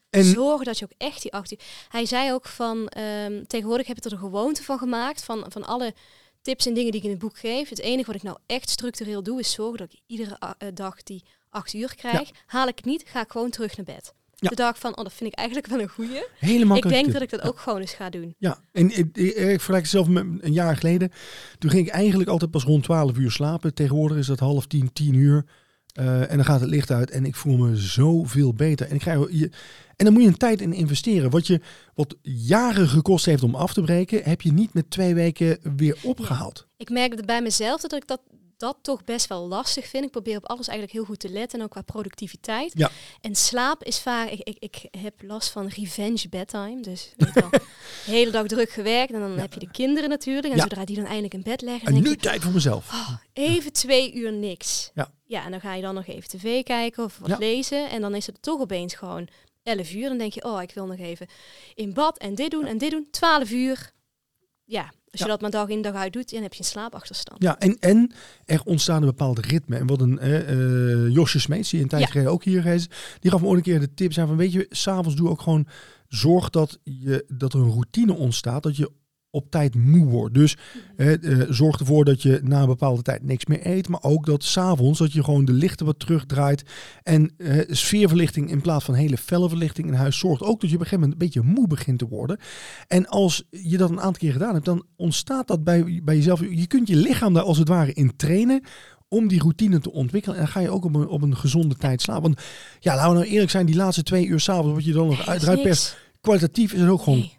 En Zorg dat je ook echt die acht uur... Hij zei ook van, ehm, tegenwoordig heb ik er een gewoonte van gemaakt, van, van alle tips en dingen die ik in het boek geef. Het enige wat ik nou echt structureel doe, is zorgen dat ik iedere eh, dag die acht uur krijg. Haal ik het niet, ga ik gewoon terug naar bed. Ja. De dag van, oh, dat vind ik eigenlijk wel een goeie. helemaal Ik denk dat ik dat ook gewoon eens ga doen. Ja, en ik, ik, ik vergelijk het zelf met een jaar geleden. Toen ging ik eigenlijk altijd pas rond 12 uur slapen. Tegenwoordig is dat half tien, tien uur. Eh, en dan gaat het licht uit en ik voel me zoveel beter. En, ik krijg, je, en dan moet je een tijd in investeren. Wat je wat jaren gekost heeft om af te breken, heb je niet met twee weken weer opgehaald. Ik merkte bij mezelf dat ik dat, dat toch best wel lastig vind. Ik probeer op alles eigenlijk heel goed te letten, en ook qua productiviteit. Ja. En slaap is vaak, ik, ik, ik heb last van revenge bedtime. Dus weet je wel, de hele dag druk gewerkt en dan heb je de kinderen natuurlijk. En Ja. zodra die dan eindelijk in bed leggen, En nu denk je, tijd voor mezelf. oh, even twee uur niks. Ja. ja, en dan ga je dan nog even tv kijken of wat lezen. En dan is het toch opeens gewoon 11 uur. Dan denk je, oh, ik wil nog even in bad en dit doen en dit doen. 12 uur. Ja, als je Ja. dat maar dag in dag uit doet, dan heb je een slaapachterstand. Ja, en, en er ontstaat een bepaald ritme. En wat een eh, Josje Smeets, die een tijd Ja. geleden ook hier is, die gaf me ooit een keer de tip zijn van, weet je, s'avonds doe ook gewoon, zorg dat, je, dat er een routine ontstaat, dat je op tijd moe wordt. Dus eh, eh, zorg ervoor dat je na een bepaalde tijd niks meer eet, maar ook dat s'avonds dat je gewoon de lichten wat terugdraait. En eh, sfeerverlichting in plaats van hele felle verlichting in huis zorgt ook dat je op een gegeven moment een beetje moe begint te worden. En als je dat een aantal keer gedaan hebt, dan ontstaat dat bij, bij jezelf. Je kunt je lichaam daar als het ware in trainen om die routine te ontwikkelen. En dan ga je ook op een, op een gezonde tijd slapen. Want ja, laten we nou eerlijk zijn, die laatste twee uur s'avonds, wat je dan nog uit, eruit perst, kwalitatief is het ook gewoon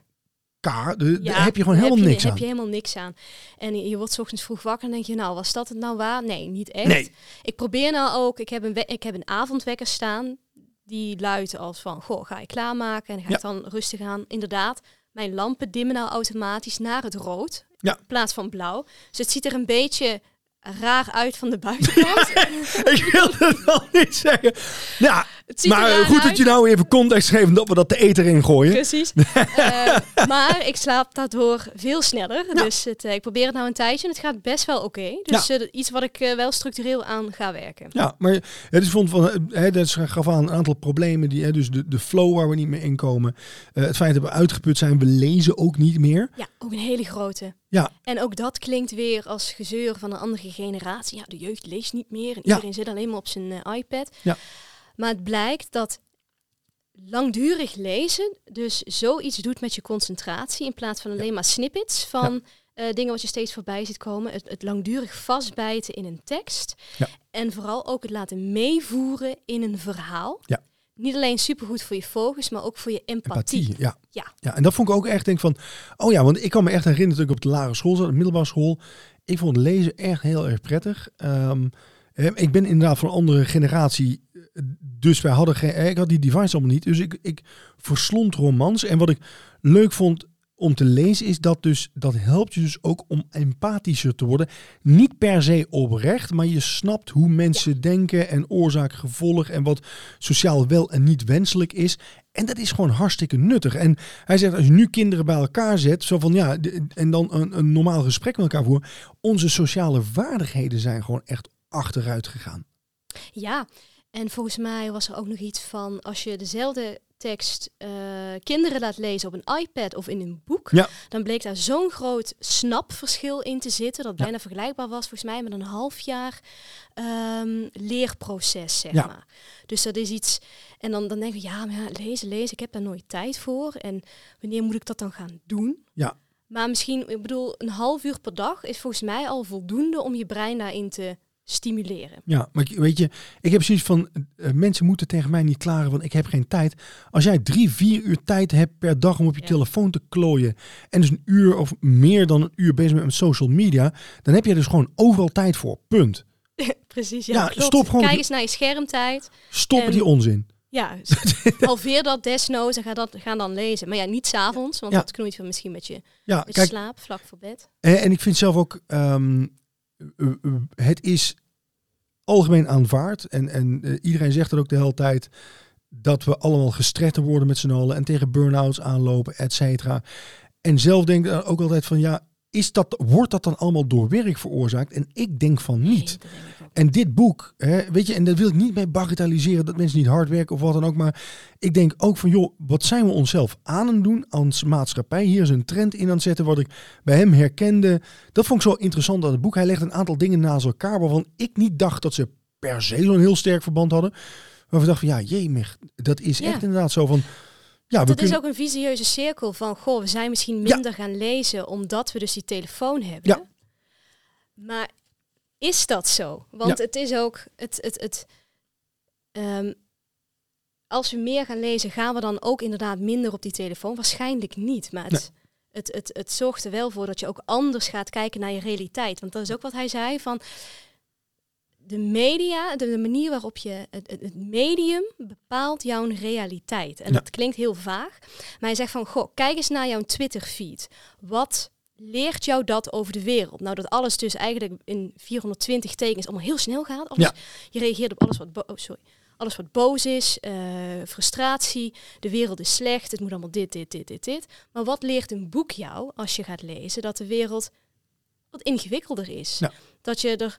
Nee. kaar. De- Ja, daar heb je gewoon helemaal niks aan. heb je helemaal niks aan. En je, wordt 's ochtends vroeg wakker en denk je, nou, was dat het nou waar? Nee, niet echt. Nee. Ik probeer nou ook, ik heb een, ik heb een avondwekker staan. Die luidt als van, goh, ga je klaarmaken? En ga Ja. ik dan rustig aan. Inderdaad, mijn lampen dimmen nou automatisch naar het rood. Ja. In plaats van blauw. Dus het ziet er een beetje raar uit van de buitenkant. (laughs) ik wilde het al niet zeggen. Ja, er maar raar goed uit. dat je nou even context geeft dat we dat de eter in gooien. Precies. (laughs) Eh, maar ik slaap daardoor veel sneller. Ja. Dus het, eh, ik probeer het nou een tijdje en het gaat best wel oké. Dus eh, iets wat ik eh, wel structureel aan ga werken. Ja, maar het is vond van, eh, hè, dat gaf aan een aantal problemen. Die, hè, dus de, de flow waar we niet meer in komen. Eh, het feit dat we uitgeput zijn, we lezen ook niet meer. Ja, ook een hele grote. Ja. En ook dat klinkt weer als gezeur van een andere generatie. Ja, de jeugd leest niet meer en iedereen zit alleen maar op zijn eh, iPad. Ja. Maar het blijkt dat langdurig lezen dus zoiets doet met je concentratie in plaats van alleen maar snippets van eh, dingen wat je steeds voorbij ziet komen. Het, het langdurig vastbijten in een tekst Ja. en vooral ook het laten meevoeren in een verhaal. Ja. niet alleen supergoed voor je focus, maar ook voor je empathie. Empathie, ja. Ja. ja. En dat vond ik ook echt, denk van, oh ja, want ik kan me echt herinneren dat ik op de lagere school zat, de middelbare school. Ik vond lezen echt heel erg prettig. Eh, ik ben inderdaad van een andere generatie, dus wij hadden geen, eh, ik had die device allemaal niet, dus ik, ik verslond romans. En wat ik leuk vond om te lezen is dat dus, dat helpt je dus ook om empathischer te worden. Niet per se oprecht, maar je snapt hoe mensen denken en oorzaak, gevolg en wat sociaal wel en niet wenselijk is. En dat is gewoon hartstikke nuttig. En hij zegt, als je nu kinderen bij elkaar zet, zo van ja, en dan een, een normaal gesprek met elkaar voeren, onze sociale vaardigheden zijn gewoon echt achteruit gegaan. Ja, en volgens mij was er ook nog iets van als je dezelfde tekst eh, kinderen laat lezen op een iPad of in een boek, Ja. dan bleek daar zo'n groot snapverschil in te zitten dat Ja. bijna vergelijkbaar was volgens mij met een half jaar ehm, leerproces, zeg Ja. maar. Dus dat is iets, en dan, dan denk ik, ja, maar ja, lezen, lezen, ik heb daar nooit tijd voor. En wanneer moet ik dat dan gaan doen? Ja. Maar misschien, ik bedoel, een half uur per dag is volgens mij al voldoende om je brein daarin te stimuleren. Ja, maar weet je, ik heb zoiets van, eh, mensen moeten tegen mij niet klagen, want ik heb geen tijd. Als jij drie, vier uur tijd hebt per dag om op je Ja. telefoon te klooien en dus een uur of meer dan een uur bezig bent met social media, dan heb je dus gewoon overal tijd voor. Punt. (laughs) Precies, ja, Ja, klopt. stop gewoon- Kijk eens naar je schermtijd. Stop met En- die onzin. Ja, (laughs) halveer dat desnoods en ga, dat, ga dan lezen. Maar ja, niet s'avonds, want Ja. dat knoeit je misschien met je, Ja, met kijk, slaap, vlak voor bed. En, en ik vind zelf ook, ehm, eh, eh, het is algemeen aanvaard. En, en eh, iedereen zegt er ook de hele tijd dat we allemaal gestretter worden met z'n allen. En tegen burn-outs aanlopen, et cetera. En zelf denk ik ook altijd van, ja, is dat, wordt dat dan allemaal door werk veroorzaakt? En ik denk van niet. En dit boek, hè, weet je, en dat wil ik niet mee bagatelliseren dat mensen niet hard werken of wat dan ook. Maar ik denk ook van, joh, wat zijn we onszelf aan het doen als maatschappij? Hier is een trend in aan het zetten wat ik bij hem herkende. Dat vond ik zo interessant aan het boek. Hij legt een aantal dingen naast elkaar waarvan ik niet dacht dat ze per se zo'n heel sterk verband hadden. Maar we dachten van, ja, jemig, dat is Ja. echt inderdaad zo van, ja, we kunnen... is ook een visieuze cirkel van, goh, we zijn misschien Ja. minder gaan lezen omdat we dus die telefoon hebben. Ja. Maar is dat zo? Want Ja. het is ook, het, het, het, ehm, als we meer gaan lezen, gaan we dan ook inderdaad minder op die telefoon? Waarschijnlijk niet, maar het, het, het, het zorgt er wel voor dat je ook anders gaat kijken naar je realiteit. Want dat is ook wat hij zei van de media, de, de manier waarop je het, medium bepaalt jouw realiteit. En Ja. dat klinkt heel vaag, maar hij zegt van, goh, kijk eens naar jouw Twitter feed. Wat leert jou dat over de wereld? Nou, dat alles dus eigenlijk in 420 tekens allemaal heel snel gaat. Alles, Ja. Je reageert op alles wat, oh, sorry, alles wat boos is, eh, frustratie, de wereld is slecht, het moet allemaal dit, dit, dit, dit, dit. Maar wat leert een boek jou als je gaat lezen? Dat de wereld wat ingewikkelder is. Ja. Dat je er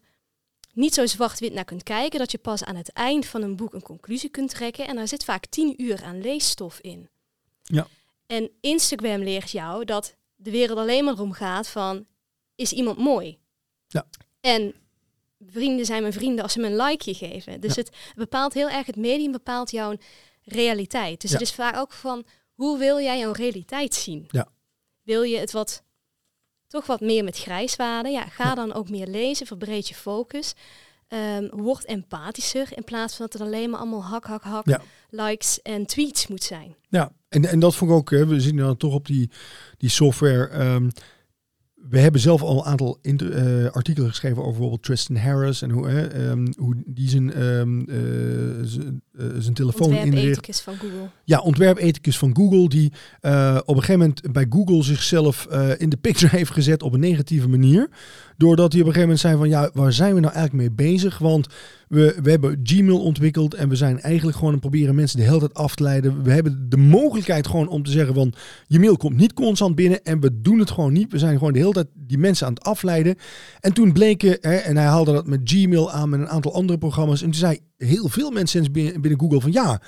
niet zo zwart-wit naar kunt kijken, dat je pas aan het eind van een boek een conclusie kunt trekken. En daar zit vaak tien uur aan leesstof in. Ja. En Instagram leert jou dat de wereld alleen maar om gaat van, is iemand mooi? Ja. En vrienden zijn mijn vrienden als ze me een likeje geven. Dus Ja. het bepaalt heel erg, het medium bepaalt jouw realiteit. Dus Ja. het is vaak ook van, hoe wil jij jouw realiteit zien? Ja. Wil je het wat, toch wat meer met grijswaarden? Ja, ga Ja. dan ook meer lezen, verbreed je focus. Ehm, word empathischer in plaats van dat het alleen maar allemaal hak, hak, hak, Ja. likes en tweets moet zijn. Ja, en, en dat vond ik ook, hè, we zien dan toch op die, die software. ehm, we hebben zelf al een aantal eh, artikelen geschreven over bijvoorbeeld Tristan Harris en hoe, ehm, hoe die zijn, ehm, eh, eh, zijn telefoon inricht. Ontwerpethicus van Google. Ja, ontwerpethicus van Google, die eh, op een gegeven moment bij Google zichzelf eh, in de picture (laughs) heeft gezet op een negatieve manier. Doordat hij op een gegeven moment zei van ja, waar zijn we nou eigenlijk mee bezig? Want we, we hebben Gmail ontwikkeld en we zijn eigenlijk gewoon aan het proberen mensen de hele tijd af te leiden. We hebben de mogelijkheid gewoon om te zeggen van je mail komt niet constant binnen en we doen het gewoon niet. We zijn gewoon de hele tijd die mensen aan het afleiden. En toen bleken, hè, en hij haalde dat met Gmail aan met een aantal andere programma's. En toen zei heel veel mensen binnen, binnen Google van ja,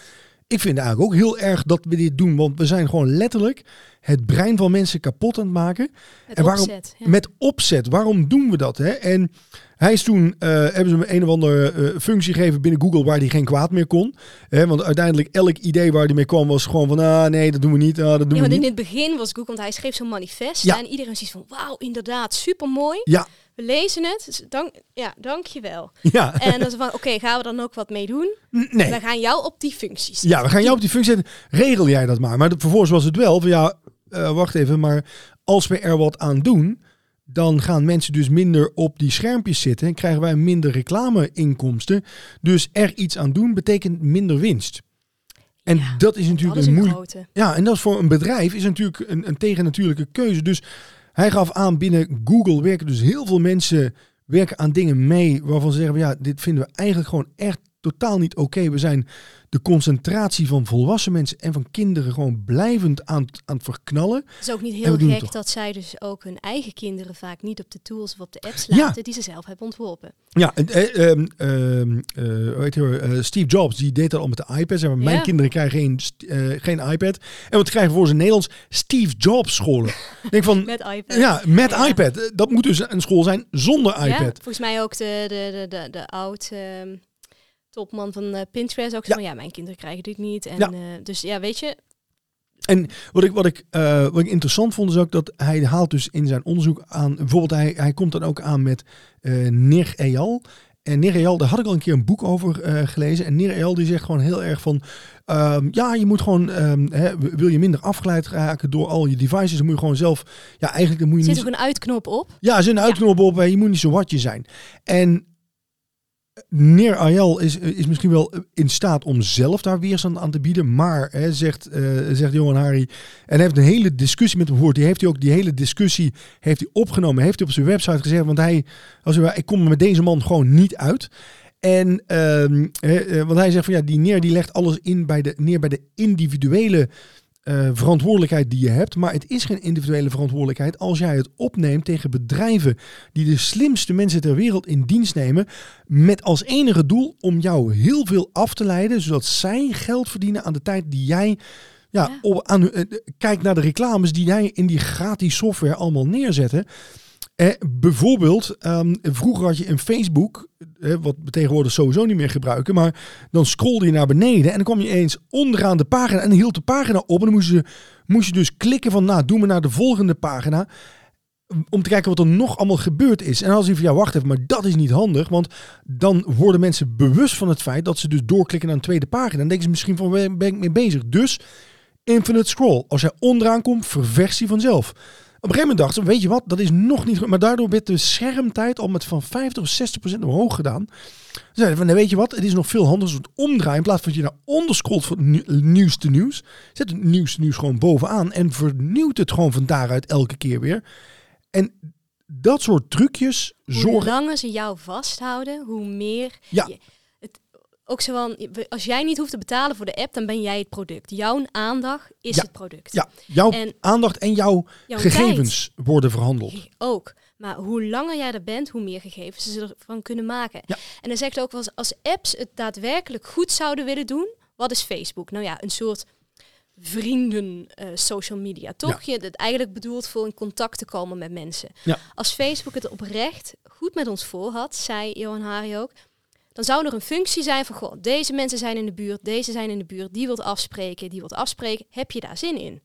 ik vind eigenlijk ook heel erg dat we dit doen. Want we zijn gewoon letterlijk het brein van mensen kapot aan het maken. Met En waarom- opzet. Ja. Met opzet. Waarom doen we dat? Hè? En hij is toen, eh, hebben ze hem een of andere eh, functie gegeven binnen Google waar hij geen kwaad meer kon. Hè? Want uiteindelijk elk idee waar hij mee kwam was gewoon van, ah nee, dat doen we niet. Ah, dat doen Ja, we want niet. in het begin was Google, want hij schreef zo'n manifest. Ja. En iedereen ziet van, wauw, inderdaad, supermooi. Ja, we lezen het, dus dank, ja, dankjewel. Ja. En dan is van, oké, gaan we dan ook wat mee doen? Nee. We gaan jou op die functies. Ja, we gaan jou op die functie zetten. Regel jij dat maar. Maar vervolgens was het wel van ja, eh, wacht even, maar als we er wat aan doen, dan gaan mensen dus minder op die schermpjes zitten en krijgen wij minder reclameinkomsten. Dus er iets aan doen betekent minder winst. En Ja, dat is Dat natuurlijk is een een moeilijk. grote. Ja, en dat is voor een bedrijf is natuurlijk een, een tegennatuurlijke keuze. Dus hij gaf aan binnen Google werken dus heel veel mensen werken aan dingen mee waarvan ze zeggen, ja, dit vinden we eigenlijk gewoon echt totaal niet oké. We zijn de concentratie van volwassen mensen en van kinderen gewoon blijvend aan, het- aan het verknallen. Het is ook niet heel gek dat zij dus ook hun eigen kinderen vaak niet op de tools of op de apps Ja. laten die ze zelf hebben ontworpen. Ja, en, eh, ehm, ehm, eh, hij, eh, Steve Jobs, die deed dat al met de iPad. Zeg maar, Mijn Ja. kinderen krijgen geen, geen iPad. En wat krijgen we voor zijn Nederlands? Steve Jobs scholen. Denk van, (laughs) Met iPad. ja, met Ja. iPad. Dat moet dus een school zijn zonder Ja, iPad. volgens mij ook de, de, de, de, de oud ehm, topman van eh, Pinterest ook Ja. zo van, ja, mijn kinderen krijgen dit niet. En, Ja. eh, dus ja, weet je, En wat ik, wat, ik, eh, wat ik interessant vond is ook dat hij haalt dus in zijn onderzoek aan, bijvoorbeeld hij, hij komt dan ook aan met eh Nir Eyal. En Nir Eyal, daar had ik al een keer een boek over gelezen. En Nir Eyal die zegt gewoon heel erg van, ehm, ja je moet gewoon, ehm, hè, wil je minder afgeleid raken door al je devices, dan moet je gewoon zelf, ja eigenlijk dan moet je zit niet... ook een uitknop op. Ja, er zit een uitknop op, hè, je moet niet zo watje zijn. En Neer Ayal is, is misschien wel in staat om zelf daar weerstand aan te bieden. Maar, hè, zegt, eh, zegt Johan Hari, en heeft een hele discussie met hem gehoord. Die heeft hij ook, die hele discussie heeft hij opgenomen. Heeft hij op zijn website gezegd. Want hij, als hij, ik kom met deze man gewoon niet uit. En, ehm, hè, eh, want hij zegt van ja, die Neer die legt alles in bij de, neer bij de individuele eh, verantwoordelijkheid die je hebt. Maar het is geen individuele verantwoordelijkheid als jij het opneemt tegen bedrijven die de slimste mensen ter wereld in dienst nemen. Met als enige doel om jou heel veel af te leiden, zodat zij geld verdienen aan de tijd die jij. Ja, Ja. Op, aan, hun- eh, kijk naar de reclames die jij in die gratis software allemaal neerzetten. Eh, bijvoorbeeld, ehm, vroeger had je een Facebook, eh, wat we tegenwoordig sowieso niet meer gebruiken, maar dan scrollde je naar beneden en dan kwam je eens onderaan de pagina en hield de pagina op en dan moest je, moest je dus klikken van, nou, doe me naar de volgende pagina om te kijken wat er nog allemaal gebeurd is. En als je van, ja, wacht even, maar dat is niet handig, want dan worden mensen bewust van het feit dat ze dus doorklikken naar een tweede pagina. Dan denken ze misschien van, waar ben ik mee bezig? Dus infinite scroll. Als jij onderaan komt, verversie vanzelf. Op een gegeven moment dachten ze, weet je wat, dat is nog niet goed. Maar daardoor werd de schermtijd al met van 50 of 60 procent omhoog gedaan. Ze zeiden van, nee, weet je wat, het is nog veel handiger het omdraaien. In plaats van dat je naar onder scrolt van nieuwste nieuws. Zet het nieuwste nieuws gewoon bovenaan en vernieuwt het gewoon van daaruit elke keer weer. En dat soort trucjes Hoe zorgen... langer ze jou vasthouden, hoe meer... Ja. je- ook zo van, als jij niet hoeft te betalen voor de app, dan ben jij het product. Jouw aandacht is Ja. het product. Ja, jouw En aandacht en jouw jouw gegevens worden verhandeld. ook. Maar hoe langer jij er bent, hoe meer gegevens ze ervan kunnen maken. Ja. En dan zegt ook wel eens, als apps het daadwerkelijk goed zouden willen doen, wat is Facebook? Nou ja, een soort vrienden eh, social media, toch? Je het eigenlijk bedoeld voor in contact te komen met mensen. Als Facebook het oprecht goed met ons voor had, zei Johan Hari ook, dan zou er een functie zijn van, goh, deze mensen zijn in de buurt, deze zijn in de buurt, die wilt afspreken, die wilt afspreken, heb je daar zin in?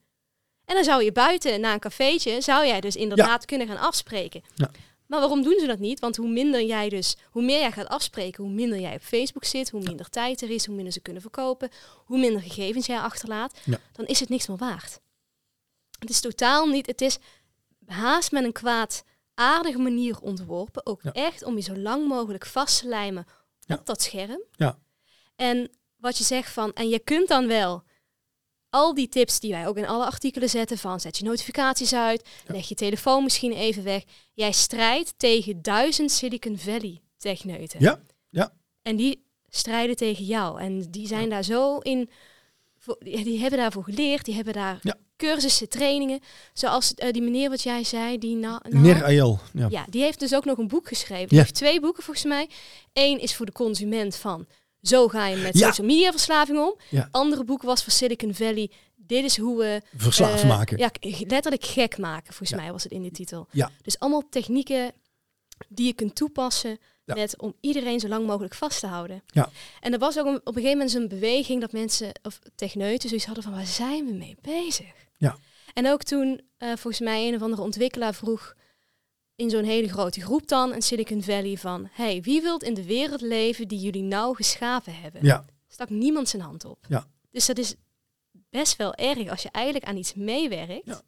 En dan zou je buiten, na een cafeetje, zou jij dus inderdaad kunnen gaan afspreken. Ja. Maar waarom doen ze dat niet? Want hoe minder jij dus, hoe meer jij gaat afspreken, hoe minder jij op Facebook zit, hoe minder tijd er is, hoe minder ze kunnen verkopen, hoe minder gegevens jij achterlaat, Ja. dan is het niks meer waard. Het is totaal niet, het is haast met een kwaadaardige manier ontworpen, ook echt om je zo lang mogelijk vast te lijmen Ja. op dat scherm. Ja. En wat je zegt van, en je kunt dan wel al die tips die wij ook in alle artikelen zetten van zet je notificaties uit, leg je telefoon misschien even weg. Jij strijdt tegen duizend Silicon Valley techneuten. Ja, ja. En die strijden tegen jou. En die zijn daar zo in, voor- die die hebben daarvoor geleerd, die hebben daar Ja. cursussen, trainingen. Zoals eh, die meneer wat jij zei, die na, na- Ayel. Ja. ja, die heeft dus ook nog een boek geschreven. Die heeft twee boeken volgens mij. Eén is voor de consument van zo ga je met social media verslaving om. Ja. Andere boek was voor Silicon Valley. Dit is hoe we Verslaafd eh, maken. Ja, letterlijk gek maken. Volgens mij was het in de titel. Ja. Dus allemaal technieken die je kunt toepassen Ja. met om iedereen zo lang mogelijk vast te houden. Ja. En er was ook een, op een gegeven moment een beweging dat mensen of techneuten zoiets hadden van waar zijn we mee bezig? Ja. En ook toen eh, volgens mij een of andere ontwikkelaar vroeg in zo'n hele grote groep dan, een Silicon Valley, van hey, wie wilt in de wereld leven die jullie nou geschapen hebben? Ja. Stak niemand zijn hand op. Ja. Dus dat is best wel erg als je eigenlijk aan iets meewerkt. Ja.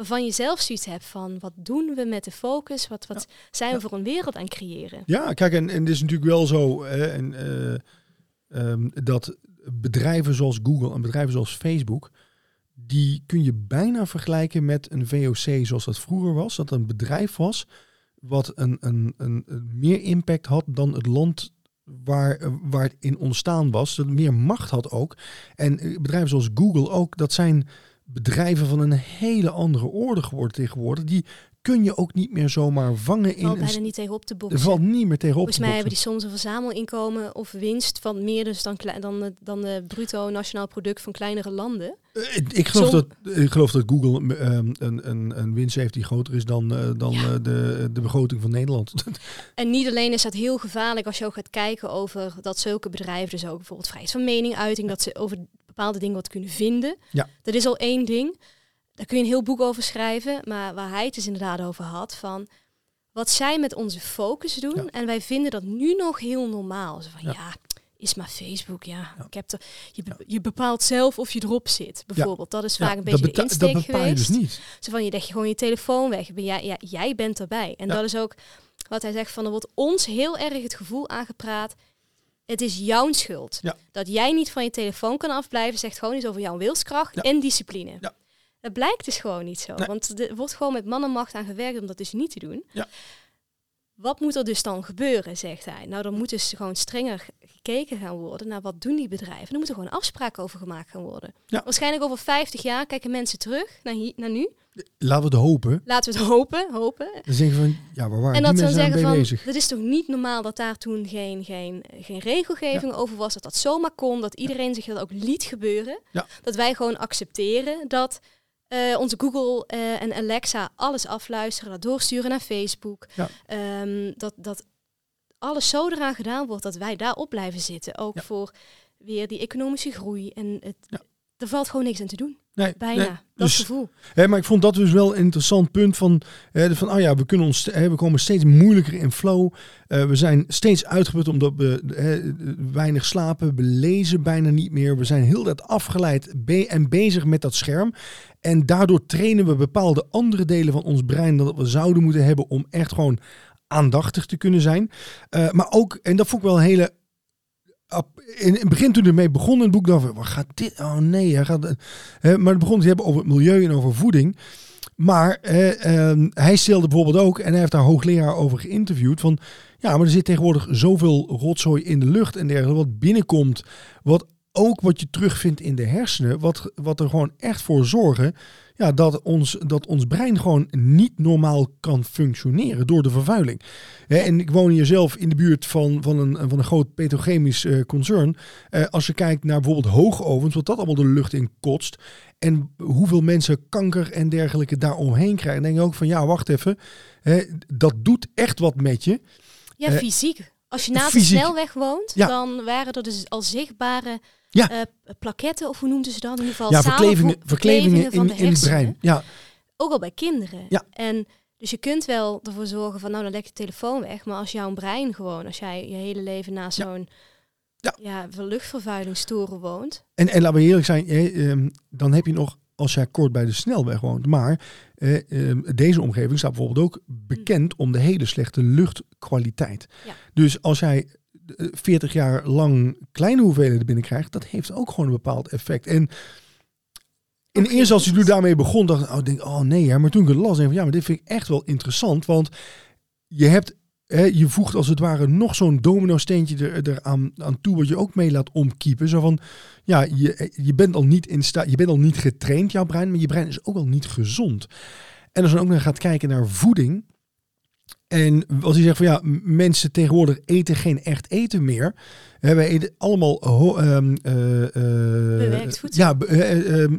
Waarvan je zelf zoiets hebt van wat doen we met de focus? Wat, wat zijn we Ja. voor een wereld aan het creëren? Ja, kijk, en, en het is natuurlijk wel zo hè, en, eh, ehm, dat bedrijven zoals Google en bedrijven zoals Facebook, die kun je bijna vergelijken met een VOC zoals dat vroeger was. Dat een bedrijf was wat een, een, een, een meer impact had dan het land waar, eh, waar het in ontstaan was. Dat meer macht had ook. En eh, bedrijven zoals Google ook, dat zijn bedrijven van een hele andere orde geworden tegenwoordig. Die kun je ook niet meer zomaar vangen in valt bijna niet tegen op te er boksen. valt niet meer tegen op Volgens te mij hebben die soms een verzamelinkomen of winst van meer dus dan, dan, de, dan de bruto nationaal product van kleinere landen. Eh, ik, ik, geloof dat, ik geloof dat Google een, een, een winst heeft die groter is dan, eh, dan Ja. eh, de, de begroting van Nederland. (laughs) En niet alleen is dat heel gevaarlijk als je ook gaat kijken over dat zulke bedrijven dus ook bijvoorbeeld vrijheid van meninguiting, dat ze over bepaalde dingen wat kunnen vinden. Ja. Dat is al één ding. Daar kun je een heel boek over schrijven. Maar waar hij het dus inderdaad over had van wat zij met onze focus doen. Ja. En wij vinden dat nu nog heel normaal. Zo van Ja. ja, is maar Facebook. Ja, ik heb er, je, be- je bepaalt zelf of je erop zit. Bijvoorbeeld. Dat is vaak een beetje de insteek dat bepaal je geweest. dus niet. Zo van, je legt je gewoon je telefoon weg. Ben jij, ja, jij bent erbij. En dat is ook wat hij zegt van, er wordt ons heel erg het gevoel aangepraat. Het is jouw schuld. Ja. Dat jij niet van je telefoon kan afblijven, zegt gewoon iets over jouw wilskracht Ja. en discipline. Ja. Dat blijkt dus gewoon niet zo. Nee. Want er wordt gewoon met man en macht aan gewerkt om dat dus niet te doen. Ja. Wat moet er dus dan gebeuren, zegt hij. Nou, dan moet dus gewoon strenger gekeken gaan worden naar wat doen die bedrijven. Er moeten gewoon afspraken over gemaakt gaan worden. Ja. Waarschijnlijk over 50 jaar kijken mensen terug naar, hier, naar nu. Laten we het hopen. Laten we het hopen, hopen. Dan je van, ja, waar waren En die dat dan mensen zeggen van, bezig? het is toch niet normaal dat daar toen geen, geen, geen regelgeving over was, dat dat zomaar kon, dat iedereen zich dat ook liet gebeuren. Dat wij gewoon accepteren dat eh, onze Google eh, en Alexa alles afluisteren, dat doorsturen naar Facebook. Ja. Ehm, dat, dat alles zo eraan gedaan wordt dat wij daarop blijven zitten. Ook Ja. voor weer die economische groei. En het, Ja. er valt gewoon niks aan te doen. Nee, Bijna. nee. Dat Dus- gevoel. Hè, maar ik vond dat dus wel een interessant punt van, hè, van oh ja, we, kunnen ons, hè, we komen steeds moeilijker in flow. Eh, we zijn steeds uitgeput omdat we hè, weinig slapen. We lezen bijna niet meer. We zijn heel dat afgeleid be- en bezig met dat scherm. En daardoor trainen we bepaalde andere delen van ons brein dan dat we zouden moeten hebben om echt gewoon aandachtig te kunnen zijn. Eh, maar ook, en dat vond ik wel een hele in het begin toen ermee begon het boek, dacht ik, wat gaat dit? Oh nee, hij gaat. eh, maar het begon te hebben over het milieu en over voeding. Maar eh, ehm, hij stelde bijvoorbeeld ook, en hij heeft daar hoogleraar over geïnterviewd, van ja, maar er zit tegenwoordig zoveel rotzooi in de lucht en dergelijke, wat binnenkomt, wat ook wat je terugvindt in de hersenen, wat, wat er gewoon echt voor zorgen ja, dat, ons, dat ons brein gewoon niet normaal kan functioneren door de vervuiling. Hè, en ik woon hier zelf in de buurt van, van, een, van een groot petrochemisch eh, concern. Eh, als je kijkt naar bijvoorbeeld hoogovens, wat dat allemaal de lucht in kotst. En hoeveel mensen kanker en dergelijke daaromheen krijgen. Dan denk je ook van ja, wacht even. Hè, dat doet echt wat met je. Ja, Eh, fysiek. Als je naast een snelweg woont, Ja. dan waren er dus al zichtbare Ja. eh, plaketten, of hoe noemden ze dat? In ieder geval Ja, verklevingen, verklevingen van in, de in het brein. Ja, Ook al bij kinderen. Ja. En dus je kunt wel ervoor zorgen van, nou dan leg je telefoon weg. Maar als jouw brein gewoon, als jij je hele leven naast Ja. zo'n Ja. ja. luchtvervuilingstoren woont. En, en laten we eerlijk zijn, eh, ehm, dan heb je nog, als jij kort bij de snelweg woont, maar eh, ehm, deze omgeving staat bijvoorbeeld ook bekend om de hele slechte luchtkwaliteit. Ja. Dus als jij 40 jaar lang kleine hoeveelheden binnenkrijgt, dat heeft ook gewoon een bepaald effect. En in Ook eerste ik geen- daarmee begon, dacht ik, oh, denk, oh nee, hè. maar toen ik het las, denk ik van, ja, maar dit vind ik echt wel interessant, want je hebt hè, je voegt als het ware nog zo'n domino steentje er, er aan, aan toe, wat je ook mee laat omkiepen. Zo van, ja, je, je bent al niet in staat, je bent al niet getraind, jouw brein, maar je brein is ook al niet gezond. En als je dan ook nog gaat kijken naar voeding. En als je zegt van ja, mensen tegenwoordig eten geen echt eten meer. Hè, wij eten allemaal ehm, eh, eh, Bewerkt voedsel. Ja, be- eh, eh, ehm,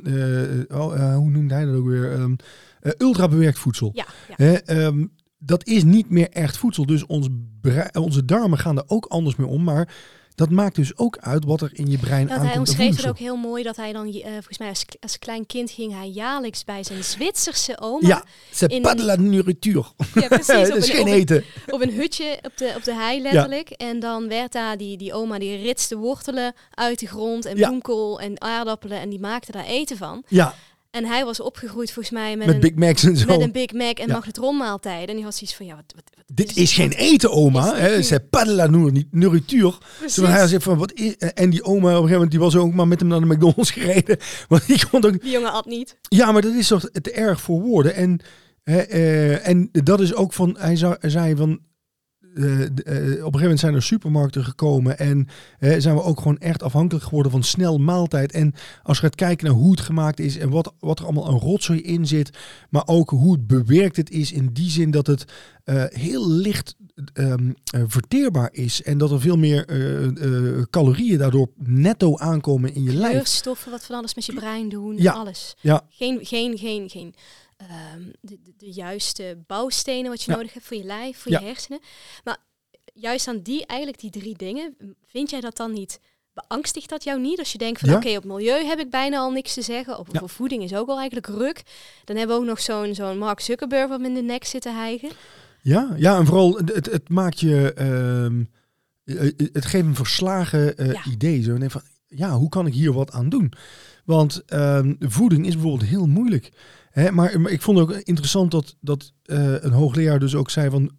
eh, oh, hoe noemde hij dat ook weer? Ehm eh, ultra bewerkt voedsel. Ja, ja. Hè, ehm, dat is niet meer echt voedsel. Dus ons onze darmen gaan er ook anders mee om. Maar dat maakt dus ook uit wat er in je brein Ja, aankomt. hij omschreef het ook heel mooi dat hij dan, eh, volgens mij als, als klein kind ging hij jaarlijks bij zijn Zwitserse oma. Ja, c'est in- de la nourriture. Ja, precies. (laughs) op een- geen op een- eten. op een hutje op de, op de hei letterlijk. En dan werd daar die, die oma die ritste wortelen uit de grond en bloemkool en aardappelen en die maakte daar eten van. Ja, En hij was opgegroeid volgens mij met, met een, Big Macs en zo. met een Big Mac en Ja. magnetronmaaltijden. En die had zoiets van, ja, wat, wat, wat Dit is geen eten, oma. Hè. dit C'est pas de la nour- nourriture. Precies. Toen hij zei van, wat is... En die oma op een gegeven moment, die was ook maar met hem naar de McDonald's (laughs) gereden. Want die kon ook... Die jongen at niet. Ja, maar dat is toch te erg voor woorden. En, hè, eh, en dat is ook van... Hij zei van... eh, eh, op een gegeven moment zijn er supermarkten gekomen en zijn we ook gewoon echt afhankelijk geworden van snel maaltijd. En als je gaat kijken naar hoe het gemaakt is en wat, wat er allemaal een rotzooi in zit, maar ook hoe het bewerkt het is in die zin dat het eh, heel licht eh, verteerbaar is en dat er veel meer calorieën daardoor netto aankomen in je lijf. Kleurstoffen, wat van alles met je brein doen, Ja. alles. Ja. Geen, geen, geen, geen ehm, de, de, de juiste bouwstenen wat je Ja. nodig hebt voor je lijf, voor Ja. je hersenen. Maar juist aan die, eigenlijk die drie dingen, vind jij dat dan niet, beangstigt dat jou niet? Als je denkt van Ja. oké, op milieu heb ik bijna al niks te zeggen, op, voeding is ook al eigenlijk ruk. Dan hebben we ook nog zo'n zo'n Mark Zuckerberg wat in de nek zit te hijgen. Ja, ja, en vooral het, het maakt je, ehm, eh, het geeft een verslagen eh, idee. Zo, van, ja, hoe kan ik hier wat aan doen? Want ehm, voeding is bijvoorbeeld heel moeilijk. Hè, maar, maar ik vond ook interessant dat, dat eh, een hoogleraar dus ook zei van,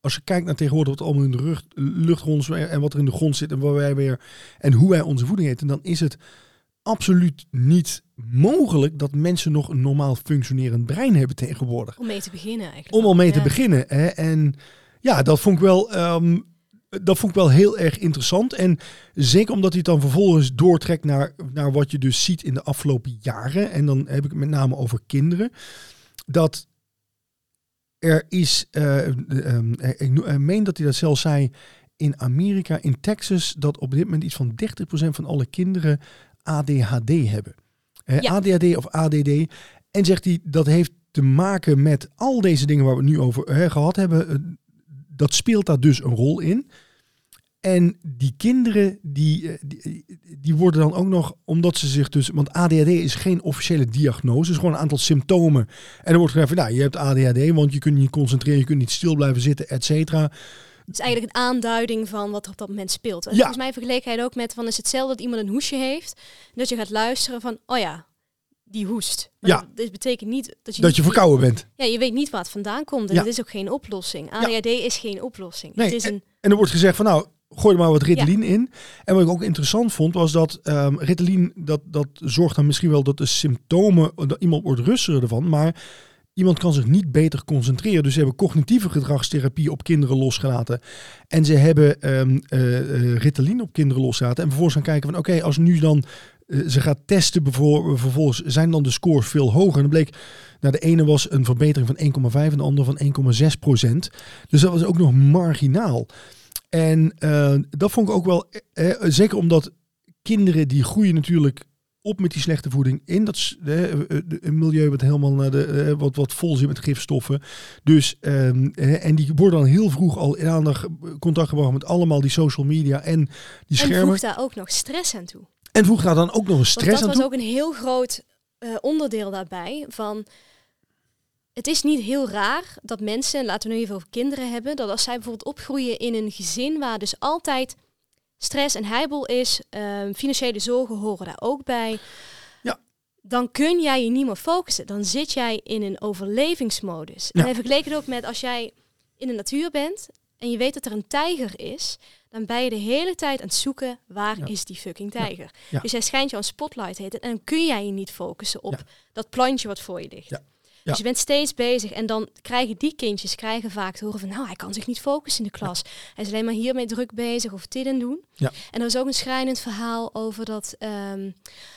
als je kijkt naar tegenwoordig wat allemaal in de lucht, lucht rond en wat er in de grond zit en waar wij weer en hoe wij onze voeding eten, dan is het absoluut niet mogelijk dat mensen nog een normaal functionerend brein hebben tegenwoordig Om mee te beginnen eigenlijk. om al mee te beginnen. Hè? En ja, dat vond ik wel. ehm, dat vond ik wel heel erg interessant. En zeker omdat hij het dan vervolgens doortrekt naar, naar wat je dus ziet in de afgelopen jaren. En dan heb ik het met name over kinderen. Dat er is, eh, ik meen dat hij dat zelfs zei, in Amerika, in Texas, dat op dit moment iets van 30% van alle kinderen ADHD hebben. Ja. ADHD of ADD. En zegt hij, dat heeft te maken met al deze dingen waar we het nu over gehad hebben. dat speelt daar dus een rol in. En die kinderen, die, eh, die, die worden dan ook nog, omdat ze zich dus... Want ADHD is geen officiële diagnose, het is gewoon een aantal symptomen. En dan wordt gezegd van, nou, je hebt ADHD, want je kunt niet concentreren, je kunt niet stil blijven zitten, et cetera. Het is eigenlijk een aanduiding van wat er op dat moment speelt. En Ja. Volgens mij vergeleek hij het ook met van is hetzelfde dat iemand een hoesje heeft. Dat je gaat luisteren van, oh ja, die hoest. Maar Ja. Dat, dit betekent niet dat je Dat je verkouden bent. Ja, je weet niet waar het vandaan komt. En Ja. het is ook geen oplossing. ADHD is geen oplossing. Nee, het is een, En er wordt gezegd van, nou, gooi er maar wat Ritalin in. En wat ik ook interessant vond, was dat ehm Ritalin, dat, dat zorgt dan misschien wel dat de symptomen, dat iemand wordt rustiger ervan, maar iemand kan zich niet beter concentreren. Dus ze hebben cognitieve gedragstherapie op kinderen losgelaten. En ze hebben eh, Ritalin op kinderen losgelaten. En vervolgens gaan kijken van, oké, als nu dan eh, ze gaat testen, vervolgens zijn dan de scores veel hoger. En dan bleek, nou, de ene was een verbetering van 1,5 en de andere van 1,6 procent. Dus dat was ook nog marginaal. En eh, dat vond ik ook wel, eh, eh, zeker omdat kinderen die groeien natuurlijk op met die slechte voeding in dat eh, een milieu wat helemaal de, wat, wat vol zit met gifstoffen. Dus ehm, eh, en die worden dan heel vroeg al in aandacht contact gebracht met allemaal die social media en die en schermen. voegt daar ook nog stress aan toe. En voeg daar dan ook nog een stress dat aan was toe. ook een heel groot onderdeel daarbij. Van, het is niet heel raar dat mensen, laten we nu even over kinderen hebben, dat als zij bijvoorbeeld opgroeien in een gezin waar dus altijd stress en heibel is, ehm, financiële zorgen horen daar ook bij. Ja. Dan kun jij je niet meer focussen. Dan zit jij in een overlevingsmodus. Ja. En vergeleken het ook met als jij in de natuur bent en je weet dat er een tijger is, dan ben je de hele tijd aan het zoeken waar Ja. is die fucking tijger. Dus hij schijnt jou een spotlight heten en dan kun jij je niet focussen op dat plantje wat voor je ligt. Ja. Dus je bent steeds bezig en dan krijgen die kindjes krijgen vaak te horen van nou hij kan zich niet focussen in de klas. Hij is alleen maar hiermee druk bezig of dit en doen. Ja. En er was ook een schrijnend verhaal over dat, ehm,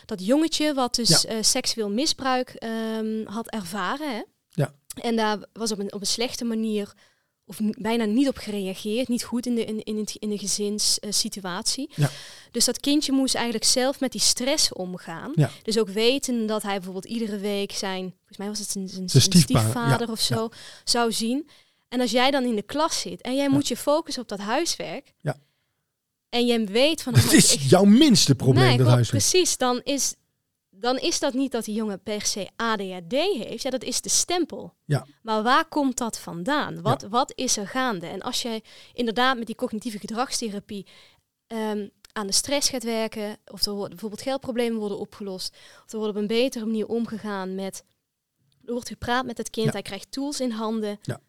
dat jongetje wat dus eh, seksueel misbruik ehm, had ervaren. Hè? Ja. En daar was op een, op een slechte manier of bijna niet op gereageerd, niet goed in de, in, in, het, in de gezinssituatie. Ja. Dus dat kindje moest eigenlijk zelf met die stress omgaan. Ja. Dus ook weten dat hij bijvoorbeeld iedere week zijn, volgens mij was het zijn, zijn, Zijn zijn stiefpa, stiefvader ja, of zo, zou zien. En als jij dan in de klas zit en jij moet je focussen op dat huiswerk, Ja. En je weet van... Het is jouw minste probleem, nee, dat klopt, huis. Precies, dan is, dan is dat niet dat die jongen per se ADHD heeft. Ja, dat is de stempel. Ja. Maar waar komt dat vandaan? Wat, wat is er gaande? En als jij inderdaad met die cognitieve gedragstherapie ehm, aan de stress gaat werken, of er worden bijvoorbeeld geldproblemen worden opgelost, of er wordt op een betere manier omgegaan met, er wordt gepraat met het kind, Ja. hij krijgt tools in handen. Ja.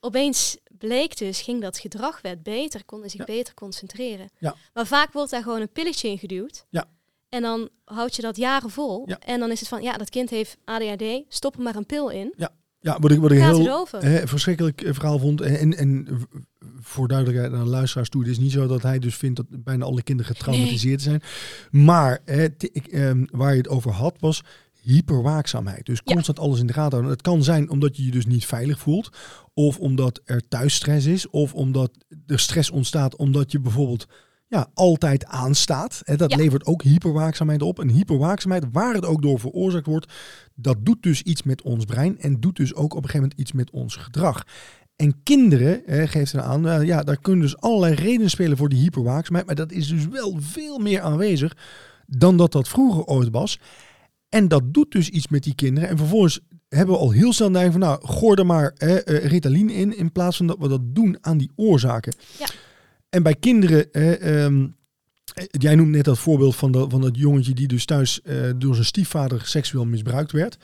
Opeens bleek dus, ging dat gedrag werd beter, kon hij zich beter concentreren. Ja. Maar vaak wordt daar gewoon een pilletje in geduwd. Ja. En dan houd je dat jaren vol. Ja. En dan is het van, ja, dat kind heeft ADHD, stop er maar een pil in. Ja, wat ik, wat ik heel eh, verschrikkelijk eh, verhaal vond. En, en, voor duidelijkheid aan de luisteraars toe. Het is niet zo dat hij dus vindt dat bijna alle kinderen getraumatiseerd zijn. Maar eh, ik, ehm, waar je het over had was hyperwaakzaamheid. Dus Ja. constant alles in de gaten houden. Het kan zijn omdat je je dus niet veilig voelt. Of omdat er thuis stress is. Of omdat er stress ontstaat omdat je bijvoorbeeld ja, altijd aanstaat. Hè, dat Ja. levert ook hyperwaakzaamheid op. En hyperwaakzaamheid, waar het ook door veroorzaakt wordt, dat doet dus iets met ons brein en doet dus ook op een gegeven moment iets met ons gedrag. En kinderen, hè, geeft er aan, eh, ja, daar kunnen dus allerlei redenen spelen voor die hyperwaakzaamheid, maar dat is dus wel veel meer aanwezig dan dat dat vroeger ooit was. En dat doet dus iets met die kinderen. En vervolgens hebben we al heel snel neiging van, nou, gooi er maar eh, eh, Ritalin in, in plaats van dat we dat doen aan die oorzaken. Ja. En bij kinderen, eh, ehm, eh, jij noemt net dat voorbeeld van, dat van dat jongetje die dus thuis eh, door zijn stiefvader seksueel misbruikt werd.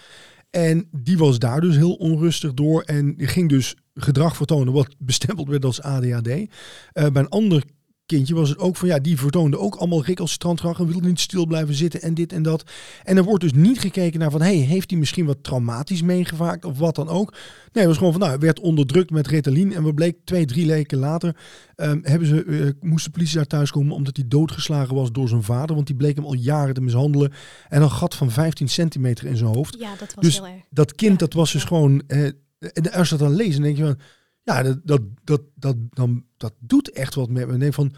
En die was daar dus heel onrustig door en ging dus gedrag vertonen wat (laughs) bestempeld werd als ADHD. Eh, bij een ander kindje was het ook van ja, die vertoonde ook allemaal recalcitrant gedrag en wilde niet stil blijven zitten en dit en dat. En er wordt dus niet gekeken naar van hey, heeft hij misschien wat traumatisch meegemaakt of wat dan ook. Nee, het was gewoon van nou, werd onderdrukt met Ritalin en we bleek twee, drie weken later ehm, hebben ze, eh, moest de politie daar thuis komen omdat hij doodgeslagen was door zijn vader, want die bleek hem al jaren te mishandelen en een gat van 15 centimeter in zijn hoofd. Ja, dat was Dus heel erg. Dat kind, Ja, dat was dus ja. gewoon. eh, en als je dat dan leest, dan denk je van. Ja, dat, dat, dat, dat, dan, dat doet echt wat met me. Nee, van,